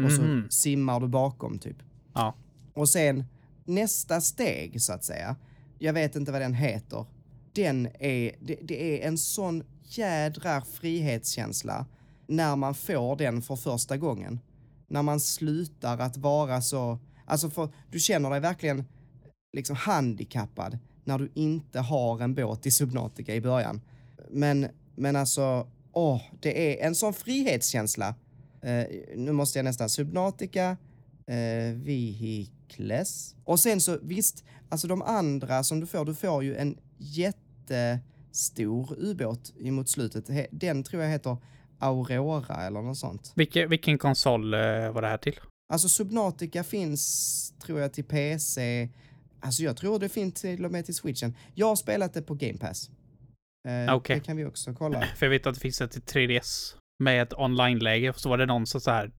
Och så Mhm. simmar du bakom typ. Ja. Och sen nästa steg så att säga. Jag vet inte vad den heter. Den är, det, det är en sån jädra frihetskänsla när man får den för första gången. När man slutar att vara så, alltså för du känner dig verkligen liksom handikappad när du inte har en båt i Subnautica i början. Men, men alltså, åh, det är en sån frihetskänsla. Eh, nu måste jag nästan, Subnautica, eh, Vehicles. Och sen så visst, alltså de andra som du får, du får ju en jättestor ubåt emot slutet. Den tror jag heter Aurora eller något sånt. Vilke, vilken konsol eh, var det här till? Alltså Subnautica finns, tror jag, till PC. Alltså jag tror det finns till och med till switchen. Jag har spelat det på Game Pass. Eh, Okej. Det kan vi också kolla. (laughs) För jag vet att det finns ett till 3DS med ett online-läge. Så var det någon som så här,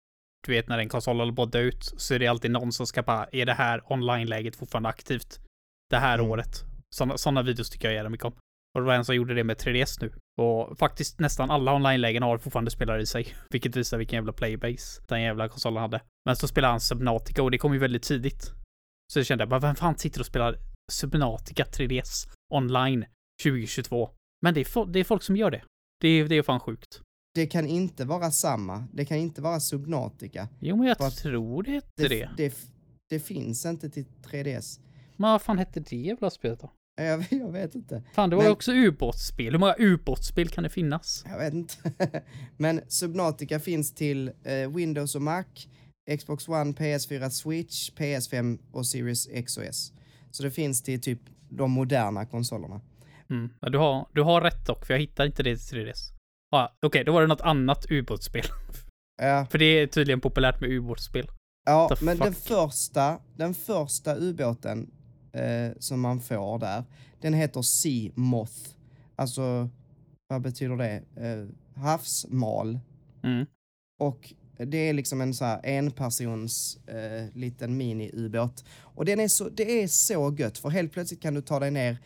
du vet när en konsol håller på att dö ut, så är det alltid någon som ska bara, är det här online-läget fortfarande aktivt? Det här Mm. året. Sådana videos tycker jag jävligt mycket om. Och det var en som gjorde det med 3DS nu. Och faktiskt nästan alla online-lägen har fortfarande spelare i sig. (laughs) Vilket visar vilken jävla playbase den jävla konsolen hade. Men så spelade han Subnautica och det kom ju väldigt tidigt. Så jag kände bara, vem fan sitter och spelar Subnautica 3DS online 2022? Men det är, det är folk som gör det. Det är, det är fan sjukt. Det kan inte vara samma. Det kan inte vara Subnautica. Jo, men jag Vad- tror det hette Det, det. det, det finns inte till 3DS. Men vad fan hette det jävla spelet då? Jag, jag vet inte. Fan, det var ju också ubåtsspel. Hur många ubåtsspel kan det finnas? Jag vet inte. (laughs) Men Subnautica finns till eh, Windows och Mac, Xbox One, PS4, Switch, PS5 och Series X och S. Så det finns till typ de moderna konsolerna. Mm. Du, har, du har rätt dock, för jag hittar inte det till 3DS. Ja, Okej, då var det något annat ubåtsspel. (laughs) Ja, för det är tydligen populärt med ubåtsspel. ja men den första, den första ubåten eh, som man får där, den heter Sea Moth. Alltså, vad betyder det? Eh, havsmal. Mm. Och det är liksom en så här enpersons eh, liten mini-ubåt. Och den är så, det är så gött, för helt plötsligt kan du ta dig ner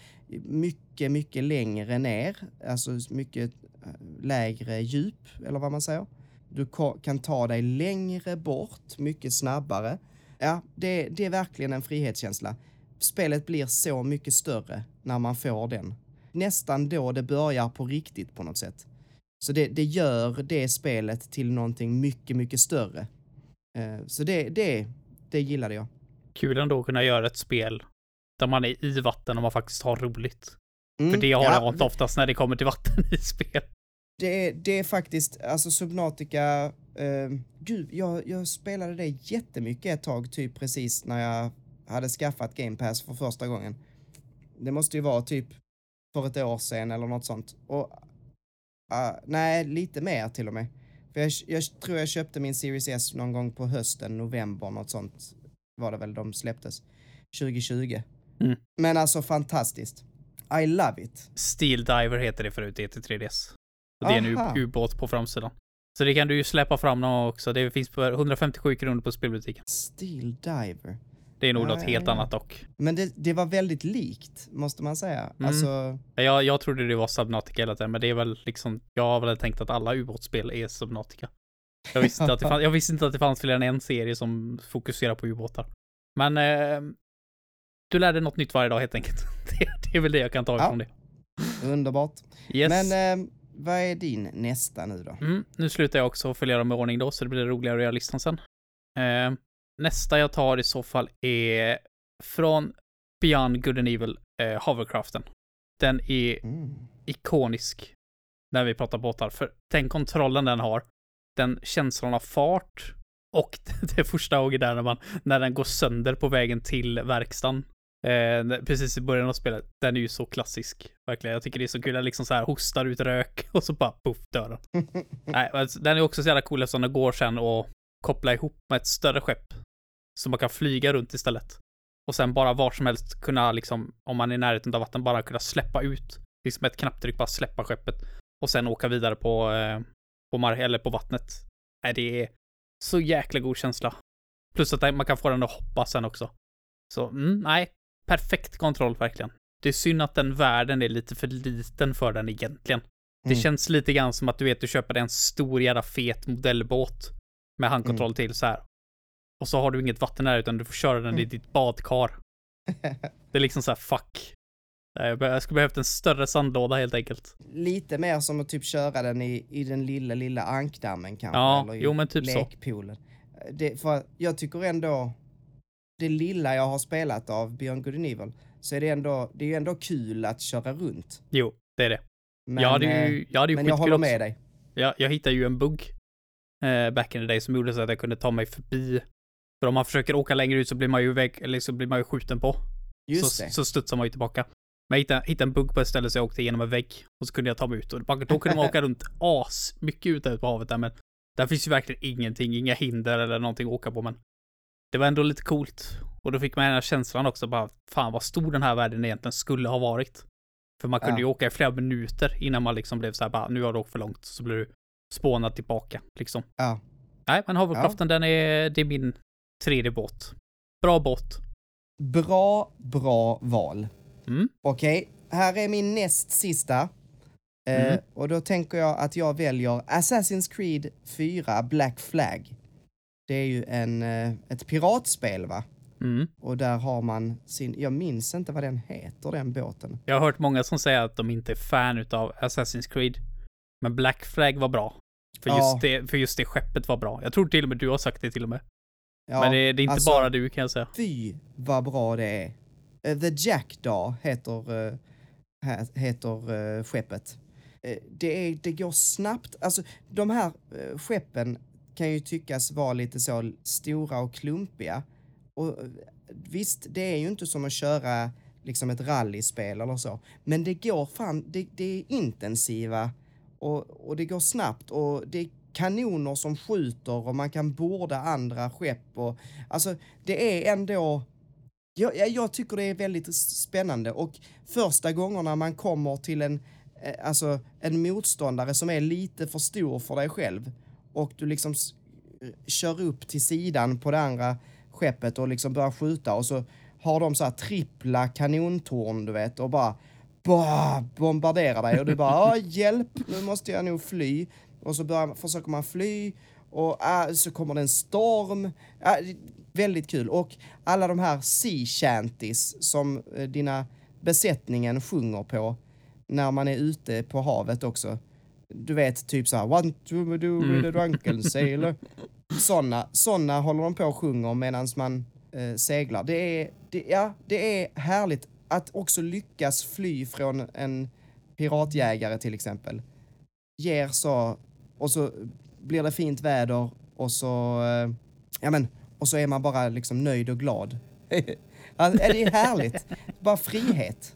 mycket, mycket längre ner, alltså mycket eh, lägre djup, eller vad man säger. Du kan ta dig längre bort, mycket snabbare. Ja, det, det är verkligen en frihetskänsla. Spelet blir så mycket större när man får den. Nästan då det börjar på riktigt på något sätt. Så det, det gör det spelet till någonting mycket, mycket större. Eh, så det, det, det gillade jag. Kul ändå att kunna göra ett spel där man är i vatten och man faktiskt har roligt. Mm, För det har ja, jag inte oftast när det kommer till vatten i spel. det, det är faktiskt, alltså Subnautica, eh, gud, jag, jag spelade det jättemycket ett tag, typ precis när jag hade skaffat Game Pass för första gången. Det måste ju vara typ för ett år sedan eller något sånt. Och, ah, nej, lite mer till och med. För jag, jag tror jag köpte min Series S någon gång på hösten, november, något sånt var det väl de släpptes. 2020. Mm. Men alltså fantastiskt. I love it. Steel Diver heter det förut, det heter 3DS. Och det är en Aha. ubåt på framsidan. Så det kan du ju släppa fram också. Det finns för 157 kronor på spelbutiken. Steel Diver. Det är nog Ja, något helt ja. annat dock. Men det, det var väldigt likt, måste man säga. Mm. Alltså, Jag, jag trodde det var Subnautica hela tiden, men det är väl liksom, jag har väl tänkt att alla ubåtsspel är Subnautica. Jag visste, att det (laughs) fann, jag visste inte att det fanns fler än en serie som fokuserar på ubåtar. Men eh, du lärde något nytt varje dag helt enkelt. (laughs) Det, det är väl det jag kan ta ifrån det. underbart. Yes. Men eh, vad är din nästa nu då? Mm, nu slutar jag också följa dem i ordning då, så det blir roligare att göra listan sen. Eh, nästa jag tar i så fall är från Beyond Good and Evil, eh, Hovercraften. Den är Mm. ikonisk när vi pratar båtar, för den kontrollen den har, den känslan av fart och (laughs) det första gången där när man, när den går sönder på vägen till verkstaden. Eh, precis i början av spelet. Den är ju så klassisk. Verkligen. Jag tycker det är så kul. Den liksom så här hostar ut rök (laughs) och så bara poff dör den. (laughs) Nej, men den är också så jävla cool eftersom den går sen och koppla ihop med ett större skepp. Så man kan flyga runt istället. Och sen bara var som helst kunna liksom, om man är i närheten av vatten, bara kunna släppa ut. Liksom med ett knapptryck bara släppa skeppet. Och sen åka vidare på, eh, på mark eller på vattnet. Nej, det är så jäkla god känsla. Plus att man kan få den att hoppa sen också. Så, mm, nej. Perfekt kontroll verkligen. Det är synd att den världen är lite för liten för den egentligen. Det Mm. känns lite grann som att du vet, du köper en stor jävla fet modellbåt med handkontroll till så här. Och så har du inget vatten där utan du får köra den i Mm. ditt badkar. (laughs) Det är liksom så här, fuck. Jag skulle behövt en större sandlåda helt enkelt. Lite mer som att typ köra den i, i den lilla, lilla ankdammen kanske. Ja, eller i jo, men typ så. lekpoolen. Det, för jag tycker ändå, det lilla jag har spelat av Beyond Good and Evil, så är det ändå, det är ju ändå kul att köra runt. Jo, det är det. Men, jag hade eh, ju, jag hade ju men jag håller också. med dig. Jag, jag hittade ju en bugg eh, back in the day som gjorde så att jag kunde ta mig förbi. För om man försöker åka längre ut så blir man ju väg, eller så blir man ju skjuten på. Just så, det. så studsar man ju tillbaka. Men jag hittade, hittade en bugg på ett ställe så jag åkte igenom en vägg. Och så kunde jag ta mig ut. Och då kunde man (laughs) åka runt as mycket ute på havet där. Men där finns ju verkligen ingenting, inga hinder eller någonting att åka på. Men det var ändå lite coolt. Och då fick man den här känslan också bara, fan vad stor den här världen egentligen skulle ha varit. För man kunde Ja. ju åka i flera minuter innan man liksom blev så här bara, nu har du åkt för långt. Så blir du spånad tillbaka liksom. Ja. Nej, men Hovercraften den är, det är min tredje båt. Bra båt. Bra, bra val. Mm. Okej, här är min näst sista. Eh, Mm. och då tänker jag att jag väljer Assassin's Creed 4 Black Flag. Det är ju en, eh, ett piratspel va? Mm. Och där har man sin, jag minns inte vad den heter den båten. Jag har hört många som säger att de inte är fan utav Assassin's Creed. Men Black Flag var bra. För, Ja. just det, för just det skeppet var bra. Jag tror till och med du har sagt det till och med. Ja, men det, det är inte alltså, bara du kan jag säga. Fy vad bra det är. Eh, The Jackdaw heter, uh, heter eh, skeppet. Eh, det, är, det går snabbt. Alltså de här eh, skeppen kan ju tyckas vara lite så stora och klumpiga. Och eh, visst, det är ju inte som att köra liksom ett rallyspel eller så. Men det går fan, det, det är intensiva och, och det går snabbt och det är kanoner som skjuter och man kan borda andra skepp och alltså det är ändå jag, jag- tycker det är väldigt spännande och första gångerna man kommer till en, eh, alltså en motståndare som är lite för stor för dig själv och du liksom kör upp till sidan på det andra skeppet och liksom börjar skjuta och så har de så här trippla kanontorn du vet och bara bah, bombarderar dig och du bara "Ah, hjälp, nu måste jag nog fly och så börjar, försöker man fly och ah, så kommer det en storm. Det- väldigt kul. Och alla de här sea shanties som eh, dina besättningen sjunger på när man är ute på havet också. Du vet, typ så här, one to do with a drunken sailor. Såna, såna håller de på och sjunger medan man eh, seglar. Det är, det, ja, det är härligt att också lyckas fly från en piratjägare till exempel. Ger så, och så blir det fint väder och så, eh, ja men, och så är man bara liksom nöjd och glad. (laughs) alltså, det är härligt. Bara frihet.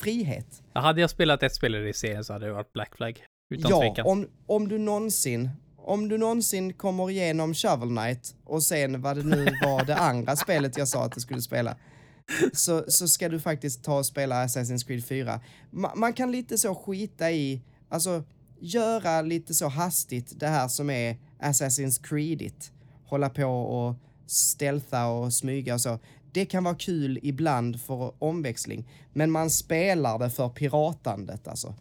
Frihet. Hade jag spelat ett spel i serien så hade det varit Black Flag. Utan ja, tvekan. om, om du någonsin om du någonsin kommer igenom Shovel Knight och sen vad det nu var det (laughs) andra spelet jag sa att du skulle spela så, så ska du faktiskt ta och spela Assassin's Creed 4. Ma, man kan lite så skita i, alltså göra lite så hastigt det här som är Assassin's Creedigt. Hålla på och stealtha och smyga och så. Det kan vara kul ibland för omväxling, men man spelar det för piratandet alltså.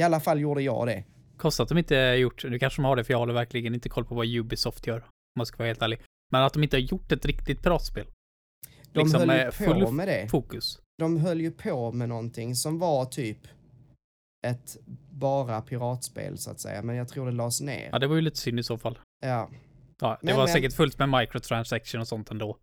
I alla fall gjorde jag det. Konstigt att de inte gjort, nu kanske de har det för jag håller verkligen inte koll på vad Ubisoft gör. Om man ska vara helt ärlig. Men att de inte har gjort ett riktigt piratspel. De Liksom höll ju på full med det. Fokus. De höll ju på med någonting som var typ ett bara piratspel så att säga, men jag tror det lades ner. Ja, det var ju lite synd i så fall. Ja. Ja, det Men- var men- säkert fullt med microtransaction och sånt ändå.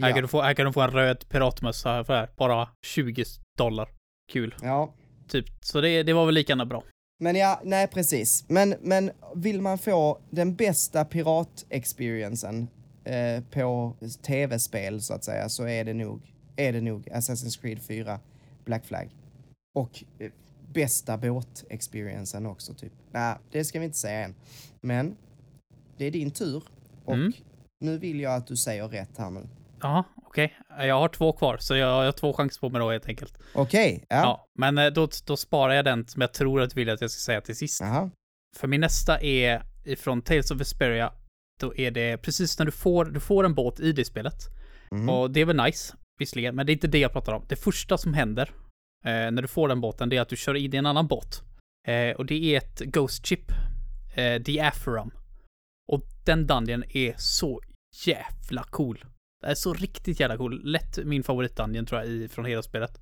Här, kan Ja. du få, här kan du få en röd piratmössa för här, bara 20 dollar. Kul. ja. Typ. Så det, det var väl lika gärna bra. Men ja, nej precis. Men, men vill man få den bästa pirat-experiencen eh, på tv-spel så att säga så är det nog, är det nog Assassin's Creed 4 Black Flag. Och eh, bästa båt-experiencen också typ. Nej, det ska vi inte säga än. Men det är din tur och Mm. nu vill jag att du säger rätt här nu. Ja, okej. Jag har två kvar, så jag, har två chanser på mig då helt enkelt. Okej, Ja. ja. men eh, då, då sparar jag den som jag tror att du vill att jag ska säga till sist. Jaha. För min nästa är ifrån Tales of Vesperia. Då är det precis när du får, du får en båt i det spelet. Mhm. Och det är väl nice, visserligen, men det är inte det jag pratar om. Det första som händer eh, när du får den båten, det är att du kör in i en annan båt. Eh, och det är ett Ghost Chip, eh, Diaphoram. Och den dungeon är så jävla cool. Det är så riktigt jävla cool. Lätt min favoritdungeon tror jag i, från hela spelet.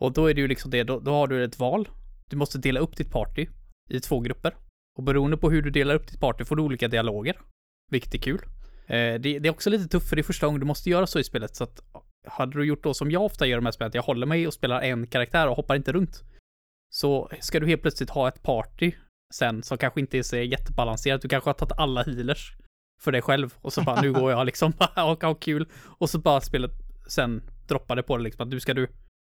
Och då är det ju liksom det, då, då har du ett val. Du måste dela upp ditt party i två grupper. Och beroende på hur du delar upp ditt party får du olika dialoger. Vilket är kul. Eh, det, det är också lite tufft för det är första gången du måste göra så i spelet. Så att hade du gjort då som jag ofta gör i de här spelen, att jag håller mig och spelar en karaktär och hoppar inte runt. Så ska du helt plötsligt ha ett party sen som kanske inte är så jättebalanserat. Du kanske har tagit alla healers för dig själv och så bara nu går jag liksom (laughs) och har kul. Och så bara spelet sen droppar det på det liksom att nu ska du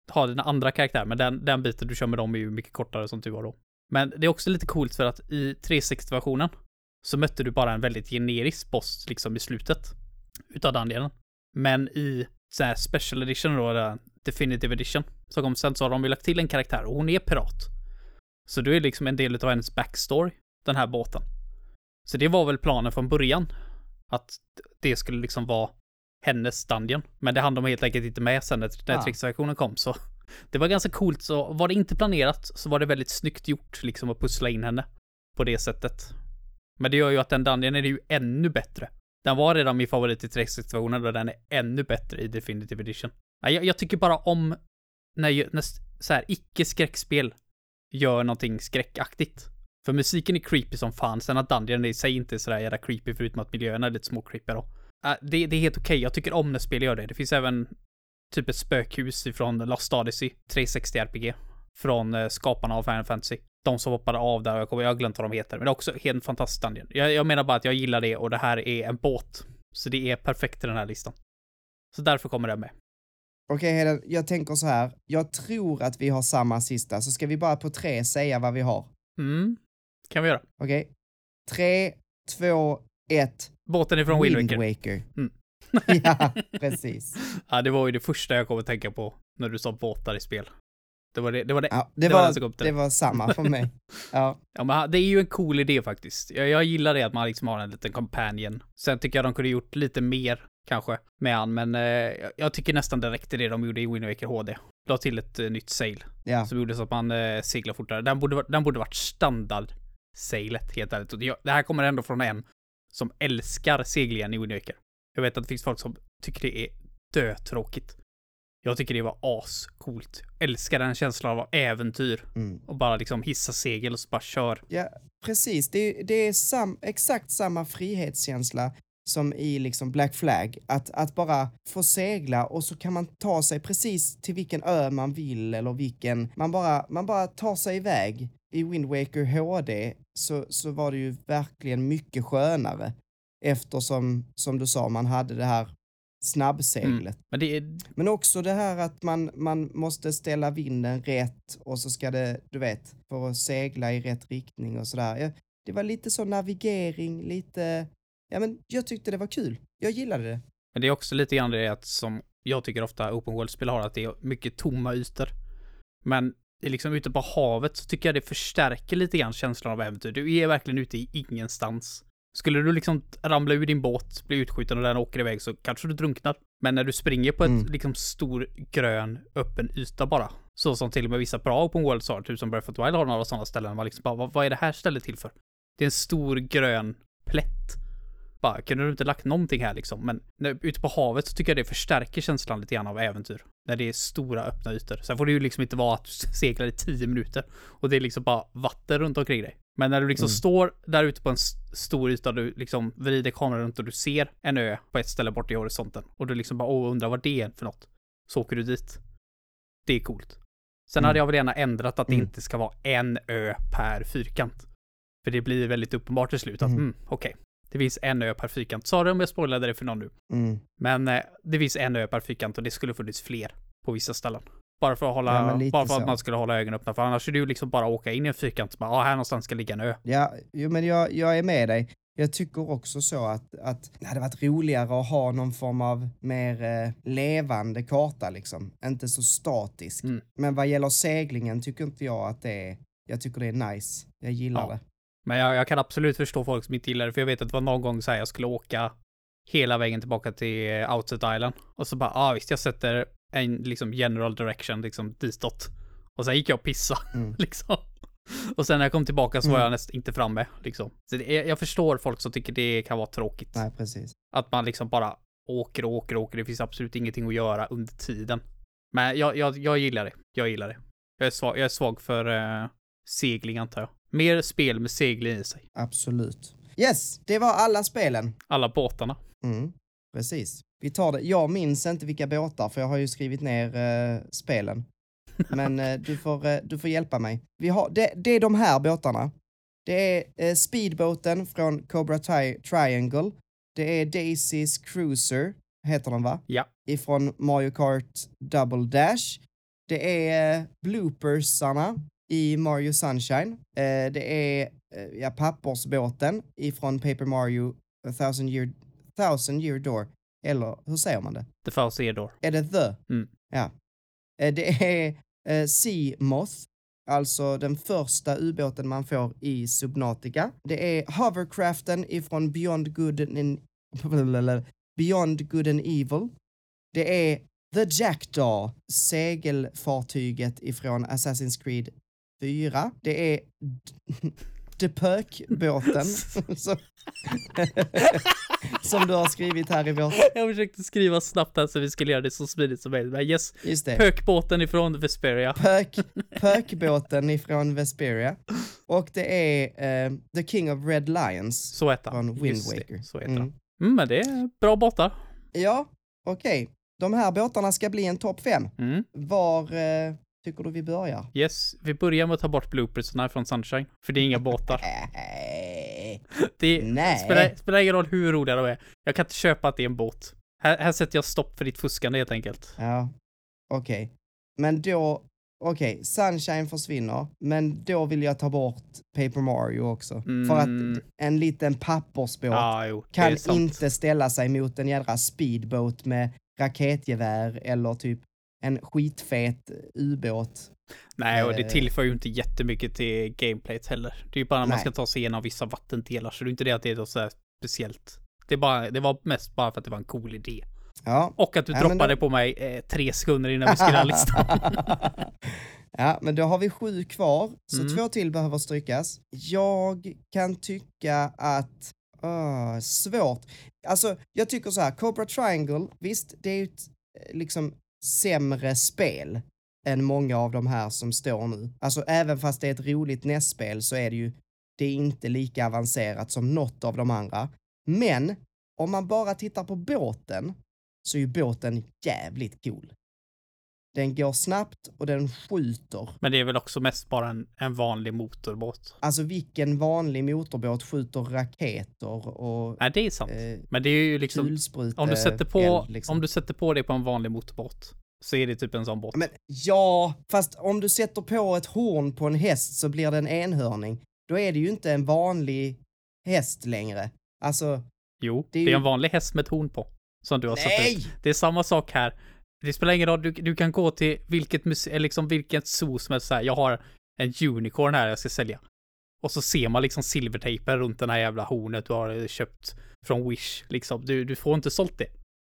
ha dina andra karaktärer, men den, den biten du kör med dem är ju mycket kortare som tur var då. Men det är också lite coolt för att i 360-versionen så mötte du bara en väldigt generisk boss liksom i slutet utav Dungeonen. Men i så här special edition då, definitive edition, som kom sen så har de ju lagt till en karaktär och hon är pirat. Så du är liksom en del av hennes backstory, den här båten. Så det var väl planen från början. Att det skulle liksom vara hennes Dungeon. Men det hann de helt enkelt inte med sen när, när Ah. trixversionen kom. Så det var ganska coolt. Så var det inte planerat så var det väldigt snyggt gjort liksom att pussla in henne på det sättet. Men det gör ju att den Dungeon är ju ännu bättre. Den var redan min favorit i 360-versionen och den är ännu bättre i Definitive Edition. Jag, jag tycker bara om när, när så här icke-skräckspel gör någonting skräckaktigt. För musiken är creepy som fan, sen att Dungeon i sig inte är sådär jävla creepy förutom att miljöerna är lite små creepy då. Äh, det, det är helt okej, jag tycker om när spel gör det. Det finns även typ ett spökhus ifrån Lost Odyssey, 360 RPG. Från eh, skaparna av Final Fantasy. De som hoppade av där, jag, kommer, jag har glömt vad de heter. Men det är också helt fantastiskt Dungeon. Jag, jag menar bara att jag gillar det och det här är en båt. Så det är perfekt i den här listan. Så därför kommer den med. Okej Heden, jag tänker så här. Jag tror att vi har samma sista, så ska vi bara på tre säga vad vi har. Mm, kan vi göra. Okej? Tre, två, ett. Båten är från Wind Waker. Mm. (laughs) ja, precis. (laughs) Ja, det var ju det första jag kom att tänka på när du sa båtar i spel. Det var det, det var det. Ja, det, Det var var, den som kom till det var samma för mig. (laughs) Ja, Ja, men det är ju en cool idé faktiskt. Jag, jag gillar det att man liksom har en liten companion. Sen tycker jag de kunde gjort lite mer, kanske, med han, men eh, jag- jag tycker nästan det räckte det de gjorde i Wind Waker HD. La till ett eh, nytt sail ja. som gjorde så att man eh, seglar fortare. Den borde, den borde varit standard sailet, helt ärligt. Och det, det här kommer ändå från en som älskar seglingen i Wind Waker. Jag vet att det finns folk som tycker det är dötråkigt. Jag tycker det var ascoolt. Älskar den känslan av äventyr Mm. och bara liksom hissa segel och så bara kör. Ja, precis. Det, det är sam, exakt samma frihetskänsla som i liksom Black Flag. Att, att bara få segla och så kan man ta sig precis till vilken ö man vill eller vilken... Man bara, man bara tar sig iväg. I Wind Waker HD så, så var det ju verkligen mycket skönare eftersom, som du sa, man hade det här snabbseglet. Men det är, Men också det här att man, man måste ställa vinden rätt och så ska det, du vet, för att segla i rätt riktning och sådär. Det var lite så navigering, lite, ja men jag tyckte det var kul. Jag gillade det. men det är också lite grann det att som jag tycker ofta open world-spel har, att det är mycket tomma ytor. Men liksom ute på havet så tycker jag det förstärker lite grann känslan av äventyr. Du är verkligen ute i ingenstans. Skulle du liksom ramla ur din båt, bli utskjuten och den åker iväg så kanske du drunknar. Men när du springer på ett Mm. liksom stor grön öppen yta bara. Så som till och med vissa bra open worlds har, typ som Breath of the Wild har några sådana ställen. Man liksom bara, vad, vad är det här stället till för? Det är en stor grön plätt. Bara, kunde du inte lagt någonting här liksom? Men när, ute på havet så tycker jag det förstärker känslan lite grann av äventyr. När det är stora öppna ytor. Sen får det ju liksom inte vara att du seglar i tio minuter och det är liksom bara vatten runt omkring dig. Men när du liksom Mm. står där ute på en stor yta, du liksom vrider kameran runt och du ser en ö på ett ställe bort i horisonten och du liksom bara åh, undrar vad det är för något. Så åker du dit. Det är coolt. Sen Mm. hade jag väl gärna ändrat att det Mm. inte ska vara en ö per fyrkant. För det blir väldigt uppenbart till slut att, Mm. mm, okej. Det finns en ö per fyrkant. Sorry om jag spoilade det för någon nu. Mm. Men eh, det finns en ö per fyrkant och det skulle funnits fler på vissa ställen. Bara för att hålla, Ja, bara för att man skulle hålla ögonen öppna. För annars är det ju liksom bara åka in i en fyrkant och bara, ah, här någonstans ska ligga en ö. Ja, jo, men jag, jag är med dig. Jag tycker också så att, att det hade varit roligare att ha någon form av mer eh, levande karta liksom. Inte så statisk. Mm. Men vad gäller seglingen tycker inte jag att det är, jag tycker det är nice. Jag gillar Ja. det. Men jag, jag kan absolut förstå folk som inte gillar det, för jag vet att det var någon gång så här jag skulle åka hela vägen tillbaka till eh, Outset Island. Och så bara, ja ah, visst, jag sätter en liksom general direction liksom ditåt. Och sen gick jag och pissa (laughs) Mm. liksom. Och sen när jag kom tillbaka så var Mm. jag nästan inte framme liksom. Så det, är- jag förstår folk som tycker det kan vara tråkigt. Nej, precis. Att man liksom bara åker och åker och åker. Det finns absolut ingenting att göra under tiden. Men jag, jag, jag gillar det. Jag gillar det. Jag är svag, jag är svag för eh, segling antar jag. Mer spel med segling i sig. Absolut. Yes, det var alla spelen. Alla båtarna. Mm, precis. Vi tar det. Jag minns inte vilka båtar, för jag har ju skrivit ner eh, spelen. Men eh, du, får, eh, du får hjälpa mig. Vi har, det, det är de här båtarna. Det är eh, speedbåten från Cobra Tri- Triangle. Det är Daisys Cruiser, heter den va? Ja. Ifrån Mario Kart Double Dash. Det är bloopersarna i Mario Sunshine. Eh, det är eh, ja, pappersbåten ifrån Paper Mario A thousand year, thousand year door. Eller hur säger man det? The Fauci Door. Är det the? Mm. Ja. Eh, Det är eh, Sea Moth, alltså den första ubåten man får i Subnautica. Det är hovercraften ifrån Beyond Good and, (laughs) Beyond Good and Evil. Det är The Jackdaw, segelfartyget ifrån Assassin's Creed 4. Det är (laughs) The Pök-båten (laughs) som, (laughs) som du har skrivit här i vårt... Jag försökte skriva snabbt här så vi skulle göra det så smidigt som möjligt. Men yes, Just det. pökbåten ifrån Vesperia. Pök, pökbåten ifrån Vesperia. Och det är eh, The King of Red Lions Så heter han. från Wind Waker. Så heter Mm. Mm, men det är bra båtar. Ja, okej. De här båtarna ska bli en topp fem. Mm. Var eh, tycker du vi börjar? Yes, vi börjar med att ta bort bloopersarna från Sunshine. För det är inga båtar. (laughs) Det Nej. spelar, spelar ingen roll hur roliga de är. Jag kan inte köpa att det är en båt. Här, här sätter jag stopp för ditt fuskande helt enkelt. Ja, okej. Men då, okej, Sunshine försvinner, men då vill jag ta bort Paper Mario också. För Mm. att en liten pappersbåt Ja, jo, kan inte ställa sig mot en jädra speedboat med raketgevär eller typ en skitfet ubåt. Nej, och det Eh. tillför ju inte jättemycket till gameplayet heller. Det är ju bara när man Nej. ska ta sig igenom vissa vattendelar, så det är inte det att det är något så här speciellt. Det, bara, det var mest bara för att det var en cool idé. Ja. Och att du Ja, droppade då- på mig eh, tre sekunder innan vi skulle ha (laughs) listan. ja, men då har vi sju kvar, så Mm. två till behöver strykas. Jag kan tycka att... Uh, svårt. Alltså, jag tycker så här, Cobra Triangle, visst, det är ju ett eh, liksom sämre spel än många av de här som står nu. Alltså, även fast det är ett roligt nästspel så är det ju, det är inte lika avancerat som något av de andra. Men, om man bara tittar på båten, så är ju båten jävligt cool. Den går snabbt och den skjuter. Men det är väl också mest bara en, en vanlig motorbåt. Alltså vilken vanlig motorbåt skjuter raketer och Nej, det är sant. eh, Men det är ju liksom, kulsprute om du sätter på, eld, liksom. om du sätter på det på en vanlig motorbåt, så är det typ en sån båt. Men ja, fast om du sätter på ett horn på en häst så blir det en enhörning. Då är det ju inte en vanlig häst längre. Alltså, Jo, det det är är, ju- en vanlig häst med ett horn på. Som du har satt nej! ut. Det är samma sak här. Det spelar ingen roll, du, du kan gå till vilket museum, liksom vilket zoo som helst så här. Jag har en unicorn här jag ska sälja. Och så ser man liksom silvertejpen runt den här jävla hornet du har eh, köpt från Wish. Liksom, du, du får inte sålt det.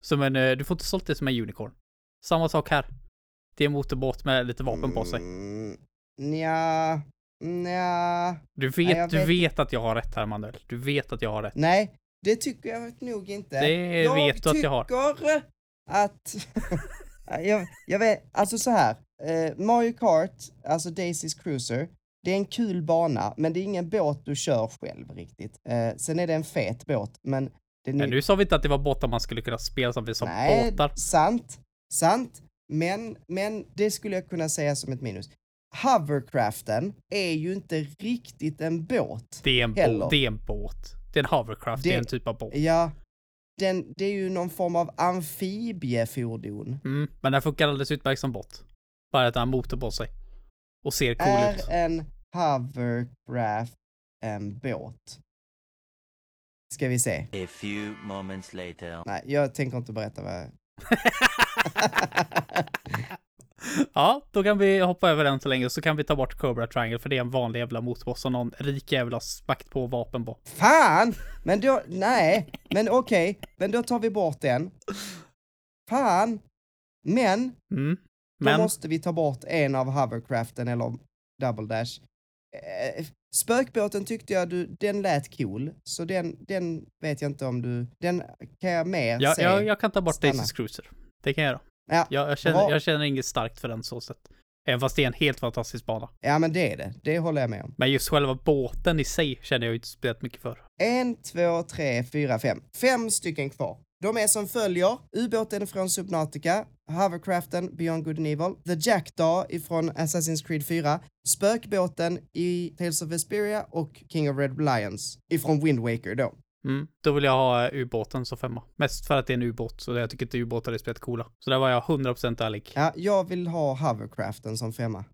Som en, eh, du får inte sålt det som en unicorn. Samma sak här. Det är en motorbåt med lite vapen på sig. Mm, nja, nja. Du vet, Nej, jag du vet vet att jag har rätt här, Manuel. Du vet att jag har rätt. Nej, det tycker jag nog inte. Det jag vet du att jag har. Att... (laughs) jag, jag vet, alltså så här. Eh, Mario Kart, alltså Daisy's Cruiser, det är en kul bana, men det är ingen båt du kör själv riktigt. Eh, sen är det en fet båt, men... Den Men nu sa vi inte att det var båtar man skulle kunna spela som vi sa Nej, båtar. sant, sant. Men, men det skulle jag kunna säga som ett minus. Hovercraften är ju inte riktigt en båt. Det är en, heller. båt, det är en båt. Det är en hovercraft, det, Det- är en typ av båt. Ja, den, det är ju någon form av amfibiefordon. Mm, men den funkar alldeles utmärkt som båt. Bara att har motor på sig. Och ser cool är ut. en hovercraft en båt? Ska vi se. A few moments later. Nej, jag tänker inte berätta vad. (laughs) (laughs) Ja, då kan vi hoppa över den så länge så kan vi ta bort Cobra Triangle för det är en vanlig jävla motorbåt som någon rik jävel har smakt på vapen på. Fan! Men då, nej, men okej, men då tar vi bort den. Fan! Men Mm. Då Men, måste vi ta bort en av hovercraften eller double dash. Eh, spökbåten tyckte jag du, den lät cool, så den, den vet jag inte om du, den kan jag mer ja, se. jag, jag kan ta bort stanna. Daisy's Cruiser. Det kan jag göra. Ja, Jag, jag, känner, jag känner inget starkt för den så sätt. Även fast det är en helt fantastisk bana. ja, men det är det. Det håller jag med om. Men just själva båten i sig känner jag inte spelat mycket för. En, två, tre, fyra, fem. Fem stycken kvar. De är som följer. Ubåten från Subnautica, Hovercraften Beyond Good and Evil, The Jackdaw ifrån Assassin's Creed 4, Spökbåten i Tales of Vesperia och King of Red Lions ifrån Wind Waker då. Mm. Då vill jag ha ubåten som femma. Mest för att det är en ubåt, så jag tycker inte ubåtar är spelet coola. Så där var jag 100% ärlig. Ja, jag vill ha hovercraften som femma.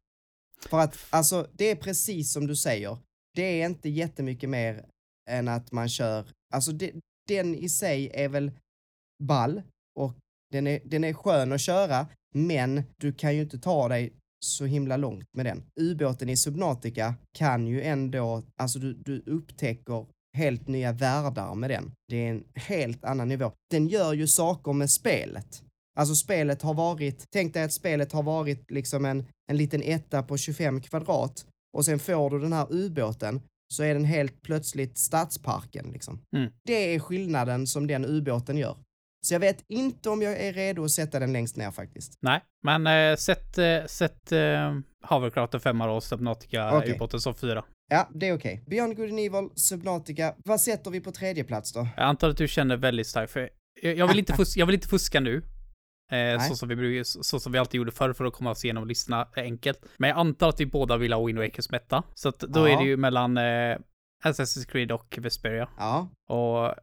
För att, alltså, det är precis som du säger. Det är inte jättemycket mer än att man kör, alltså det, den i sig är väl ball och den är, den är skön att köra, men du kan ju inte ta dig så himla långt med den. Ubåten i Subnautica kan ju ändå, alltså du, du upptäcker helt nya världar med den. Det är en helt annan nivå. Den gör ju saker med spelet. Alltså spelet har varit, tänk dig att spelet har varit liksom en, en liten etta på 25 kvadrat och sen får du den här ubåten så är den helt plötsligt stadsparken liksom. Mm. Det är skillnaden som den ubåten gör. Så jag vet inte om jag är redo att sätta den längst ner faktiskt. Nej, men eh, sätt, eh, sätt eh, Hovercraften femma och Subnautica Okej. ubåten som fyra. Ja, det är okej. Beyond Good and Evil, Subnautica. Vad sätter vi på tredje plats då? Jag antar att du känner väldigt starkt för jag, jag, vill, inte (laughs) fuska, jag vill inte fuska nu. Eh, så, som vi, så, som vi alltid gjorde förr för att komma oss igenom listorna enkelt. Men jag antar att vi båda vill ha Wind Wakers mätta. Så att då Ja. är det ju mellan eh, Assassin's Creed och Vesperia. Ja, Och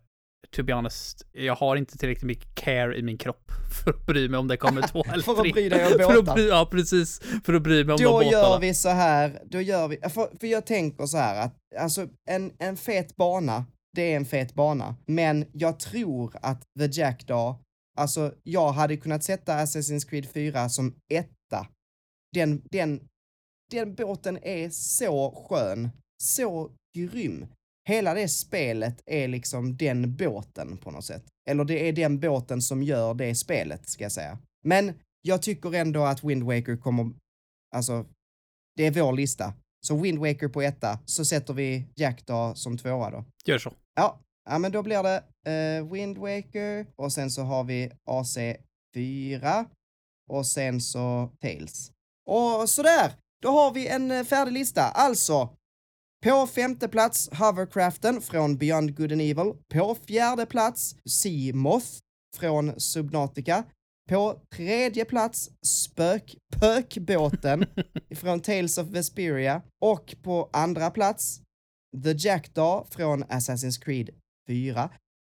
to be honest, jag har inte tillräckligt mycket care i min kropp (laughs) för att bry mig om det kommer två (laughs) eller För att tre. bry dig om (laughs) För att båtar. bry, ja, precis. För att bry mig om de då båtarna. gör vi så här, då gör vi, för, för jag tänker så här att, alltså en, en fet bana, det är en fet bana, men jag tror att The Jackdaw, alltså jag hade kunnat sätta Assassin's Creed 4 som etta. Den, den, den båten är så skön, så grym. Hela det spelet är liksom den båten på något sätt. Eller det är den båten som gör det spelet, ska jag säga. Men jag tycker ändå att Wind Waker kommer, alltså, det är vår lista. Så Wind Waker på etta, så sätter vi Jackdaw som tvåa då. Gör så. Ja, ja men då blir det eh, Wind Waker och sen så har vi AC4 och sen så Tails. Och sådär, då har vi en eh, färdig lista. Alltså, på femte plats Hovercraften från Beyond Good and Evil. På fjärde plats Sea Moth från Subnautica. På tredje plats Spökpökbåten (laughs) från Tales of Vesperia. Och på andra plats The Jackdaw från Assassin's Creed 4.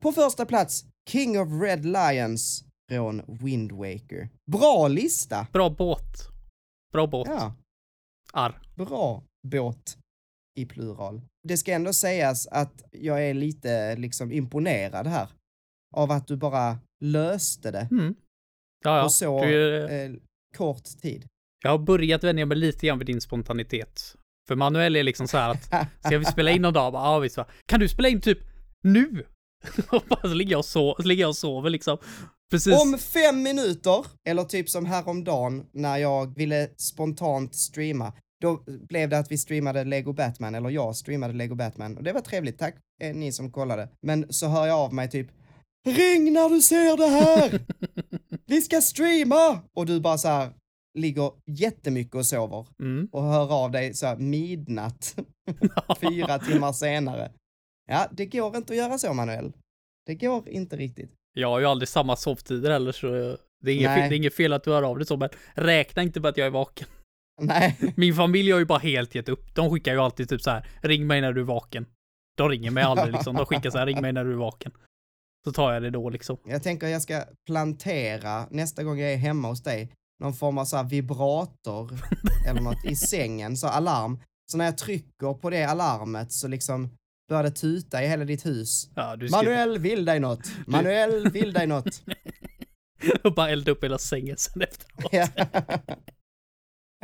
På första plats King of Red Lions från Wind Waker. Bra lista! Bra båt. Bra båt. Ja, Arr. bra båt i plural. Det ska ändå sägas att jag är lite liksom imponerad här av att du bara löste det Mm. Ja, ja. på så Du, eh, kort tid. jag har börjat vänja mig lite grann vid din spontanitet. För Manuel är liksom så här att, ska vi spela in någon dag? Ja, visst va. Kan du spela in typ nu? (laughs) Och bara så ligger jag och, so- så ligger jag och sover liksom. Precis. Om fem minuter, eller typ som häromdagen när jag ville spontant streama, då blev det att vi streamade Lego Batman, eller jag streamade Lego Batman. Och det var trevligt, tack eh, ni som kollade. Men så hör jag av mig typ Ring när du ser det här! (laughs) Vi ska streama! Och du bara så här ligger jättemycket och sover Mm. och hör av dig så här midnatt, (laughs) fyra timmar senare. Ja, det går inte att göra så, Manuel. Det går inte riktigt. Jag har ju aldrig samma sovtider heller så det är, inget fel, det är inget fel att du hör av dig så men räkna inte på att jag är vaken. Nej. (laughs) Min familj har ju bara helt gett upp. De skickar ju alltid typ så här, ring mig när du är vaken. De ringer mig aldrig liksom. De skickar så här, ring mig när du är vaken. Så tar jag det då liksom. Jag tänker jag ska plantera nästa gång jag är hemma hos dig någon form av så här vibrator (laughs) eller något i sängen, så alarm. Så när jag trycker på det alarmet så liksom börjar det tuta i hela ditt hus. Ja, ska Manuel vill dig något. Manuel vill dig något. (laughs) och bara elda upp hela sängen sen efteråt.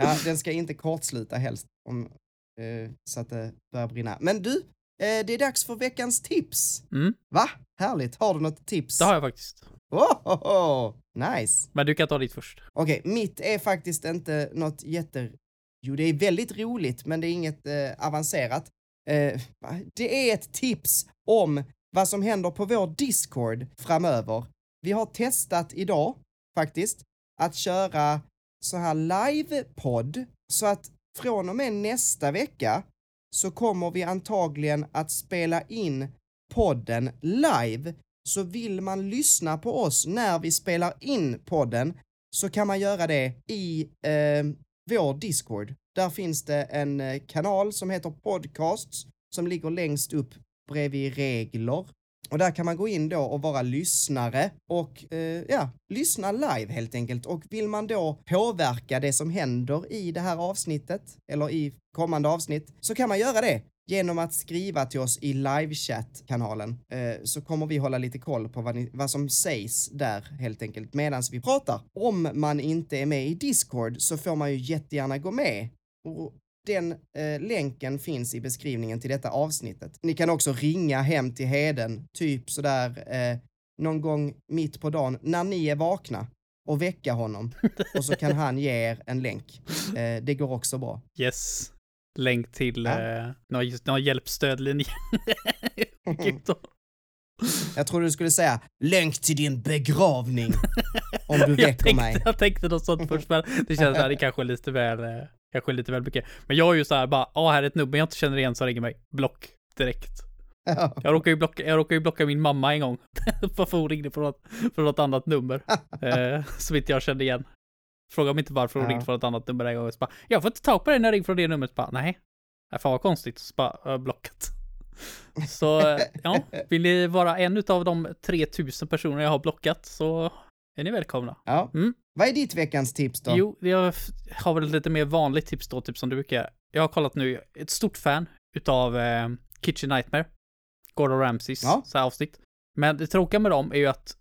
Ja. den ska inte kortsluta helst om, eh, så att det börjar brinna. Men du, eh, det är dags för veckans tips. Mm, Va? Härligt. Har du något tips? det har jag faktiskt. Oh, oh, oh. Nice. Men du kan ta ditt först. Okej, mitt är faktiskt inte något jätte... Jo, det är väldigt roligt, men det är inget eh, avancerat. Eh, det är ett tips om vad som händer på vår Discord framöver. Vi har testat idag, faktiskt, att köra så här live-podd. Så att från och med nästa vecka så kommer vi antagligen att spela in podden live. Så vill man lyssna på oss när vi spelar in podden så kan man göra det i eh, vår Discord. Där finns det en eh, kanal som heter Podcasts som ligger längst upp bredvid regler. Och där kan man gå in då och vara lyssnare och eh, ja, lyssna live helt enkelt. Och vill man då påverka det som händer i det här avsnittet eller i kommande avsnitt så kan man göra det genom att skriva till oss i livechatt-kanalen. Eh, så kommer vi hålla lite koll på vad, ni, vad som sägs där helt enkelt medan vi pratar. Om man inte är med i Discord så får man ju jättegärna gå med. Och den eh, länken finns i beskrivningen till detta avsnittet. Ni kan också ringa hem till Heden, typ sådär eh, någon gång mitt på dagen när ni är vakna och väcka honom och så kan han ge er en länk. Eh, det går också bra. Yes. Länk till Ja. eh, någon, någon hjälpstödlinje. (laughs) Då. Jag trodde du skulle säga länk till din begravning om du (laughs) jag, väcker tänkte, mig. jag tänkte något sånt först, men det känns att det kanske är lite väl, eh, kanske lite väl mycket. Men jag är ju så här bara, ja här är ett nummer jag inte känner igen som ringer mig. Block direkt. Ja. Jag råkade ju blocka, jag råkade ju blocka min mamma en gång. (laughs) För att hon ringde från något, från något annat nummer. (laughs) eh, som inte jag kände igen. Fråga mig inte varför hon Ja. ringde från ett annat nummer den gången. Så bara, jag får inte tag på dig när jag ringer från det numret. Bara, nej. Nej, fan vad konstigt. Så bara, jag blockat. (laughs) Så eh, ja, vill ni vara en av de 3000 personer jag har blockat så är ni välkomna. Ja. Mm. Vad är ditt veckans tips då? Jo, jag har väl lite mer vanligt tips då, typ som du brukar. Jag har kollat nu, ett stort fan utav eh, Kitchen Nightmare. Gordon Ramsays Ja. så här avsnitt. Men det tråkiga med dem är ju att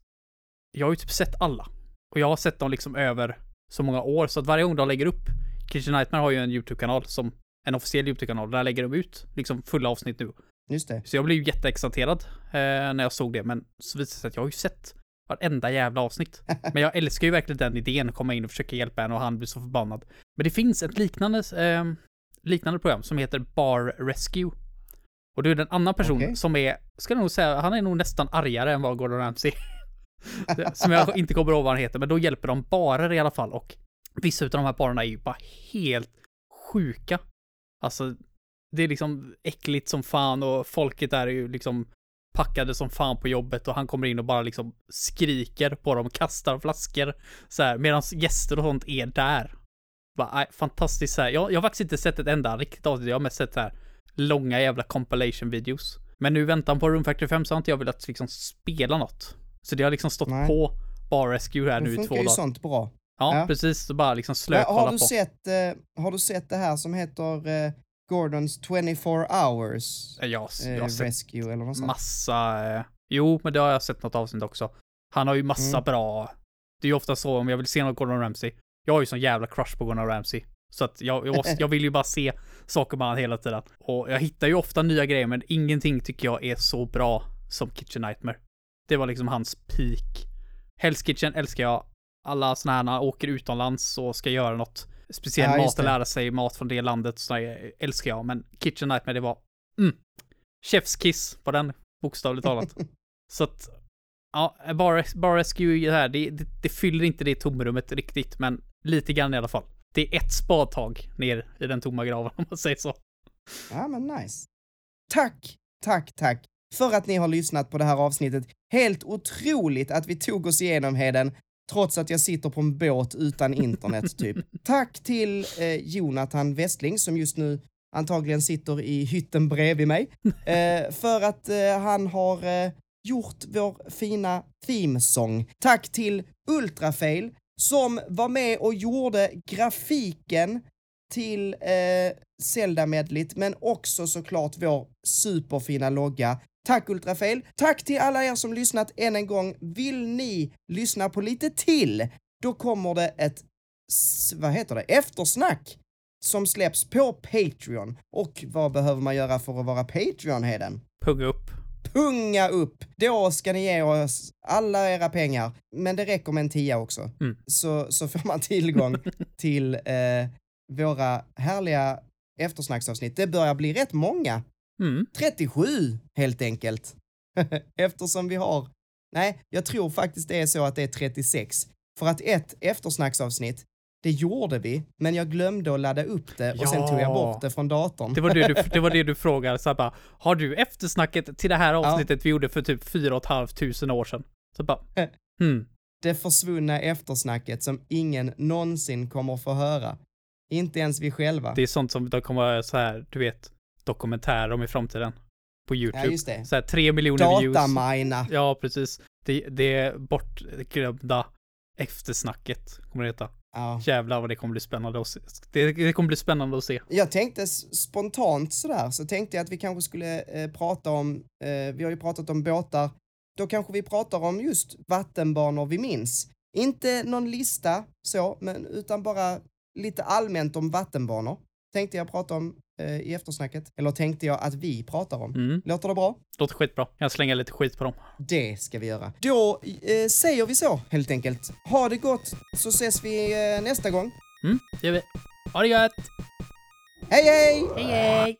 jag har ju typ sett alla. Och jag har sett dem liksom över så många år, så att varje gång de lägger upp, Kitchen Nightmare har ju en YouTube-kanal som en officiell YouTube-kanal, där lägger de ut liksom fulla avsnitt nu. Just det. Så jag blev ju jätteexalterad eh, när jag såg det, men så visade det sig att jag har ju sett varenda jävla avsnitt. (laughs) Men jag älskar ju verkligen den idén, komma in och försöka hjälpa en och han blir så förbannad. Men det finns ett liknande, eh, liknande program som heter Bar Rescue. Och det är en annan person Okej. som är, ska jag nog säga, han är nog nästan argare än vad Gordon Ramsay Som jag inte kommer ihåg vad han heter, men då hjälper de barer i alla fall och vissa utav de här barerna är ju bara helt sjuka. Alltså, det är liksom äckligt som fan och folket där är ju liksom packade som fan på jobbet och han kommer in och bara liksom skriker på dem, kastar flaskor så här medan gäster och sånt är där. Bara, fantastiskt så här. Jag, jag har faktiskt inte sett ett enda riktigt avsnitt, jag har mest sett så här långa jävla compilation videos. Men nu i väntan på Room Factory 5 så har inte jag velat liksom spela något. Så det har liksom stått Nej. på Bar Rescue här Nu i två funkar ju dagar. sånt bra. Ja, Ja. precis. Så bara liksom Men slökolla har, på. du sett, eh, har du sett det här som heter eh, Gordons 24 hours Ja, jag, eh, har sett rescue eller något sånt? massa... Eh, jo, men det har jag sett något avsnitt också. Han har ju massa Mm. bra... Det är ju ofta så om jag vill se något Gordon Ramsay. Jag har ju sån jävla crush på Gordon Ramsay. Så att jag, jag, måste, (laughs) jag vill ju bara se saker med han hela tiden. Och jag hittar ju ofta nya grejer, men ingenting tycker jag är så bra som Kitchen Nightmare. Det var liksom hans peak. Hell's Kitchen älskar jag. Alla såna här när han åker utomlands och ska göra något speciell Ja, mat och det. lära sig mat från det landet. Så älskar jag. Men Kitchen Nightmare, det var mm, chefskiss på den, bokstavligt talat. (laughs) Så att, ja, bara, bara det här, det, det, det fyller inte det tomrummet riktigt, men lite grann i alla fall. Det är ett spadtag ner i den tomma graven (laughs) om man säger så. Ja, men nice. Tack, tack, tack för att ni har lyssnat på det här avsnittet. Helt otroligt att vi tog oss igenom Heden, trots att jag sitter på en båt utan internet, (laughs) typ. Tack till eh, Jonathan Westling, som just nu antagligen sitter i hytten bredvid mig, (laughs) eh, för att eh, han har eh, gjort vår fina themesång. Tack till Ultrafail, som var med och gjorde grafiken till eh, Zelda-medlet, men också såklart vår superfina logga. Tack Ultrafail! Tack till alla er som lyssnat än en gång. Vill ni lyssna på lite till, då kommer det ett, vad heter det, eftersnack som släpps på Patreon. Och vad behöver man göra för att vara Patreon, Heden? Punga upp. punga upp. Då ska ni ge oss alla era pengar. Men det räcker med en tia också. Mm. Så, så får man tillgång (laughs) till eh, våra härliga eftersnacksavsnitt. Det börjar bli rätt många. Mm. 37 helt enkelt. (laughs) Eftersom vi har, nej, jag tror faktiskt det är så att det är 36. För att ett eftersnacksavsnitt, det gjorde vi, men jag glömde att ladda upp det och sen tog jag Ja. bort det från datorn. Det var det du, (laughs) det var det du frågade, så bara, har du eftersnacket till det här avsnittet vi gjorde för typ fyra och ett halvt tusen år sedan? Så bara, (laughs) hmm. det försvunna eftersnacket som ingen någonsin kommer få höra. Inte ens vi själva. Det är sånt som de kommer vara så här, du vet, dokumentärer om i framtiden. på YouTube. Ja, just det. Så här, tre miljoner views. Datamina. Ja, precis. Det, det bortglömda eftersnacket kommer det heta. Ja. Jävlar vad det kommer bli spännande att se. Det, det kommer bli spännande att se. Jag tänkte spontant sådär, så tänkte jag att vi kanske skulle eh, prata om, eh, vi har ju pratat om båtar, då kanske vi pratar om just vattenbanor vi minns. Inte någon lista så, men utan bara lite allmänt om vattenbanor. Tänkte jag prata om eh, i eftersnacket, eller tänkte jag att vi pratar om. Mm. Låter det bra? Låter skitbra. Jag slänger lite skit på dem. Det ska vi göra. Då eh, säger vi så, helt enkelt. Ha det gott, så ses vi eh, nästa gång. Mm, det gör vi. Ha det gött! Hej hej! Hej hej!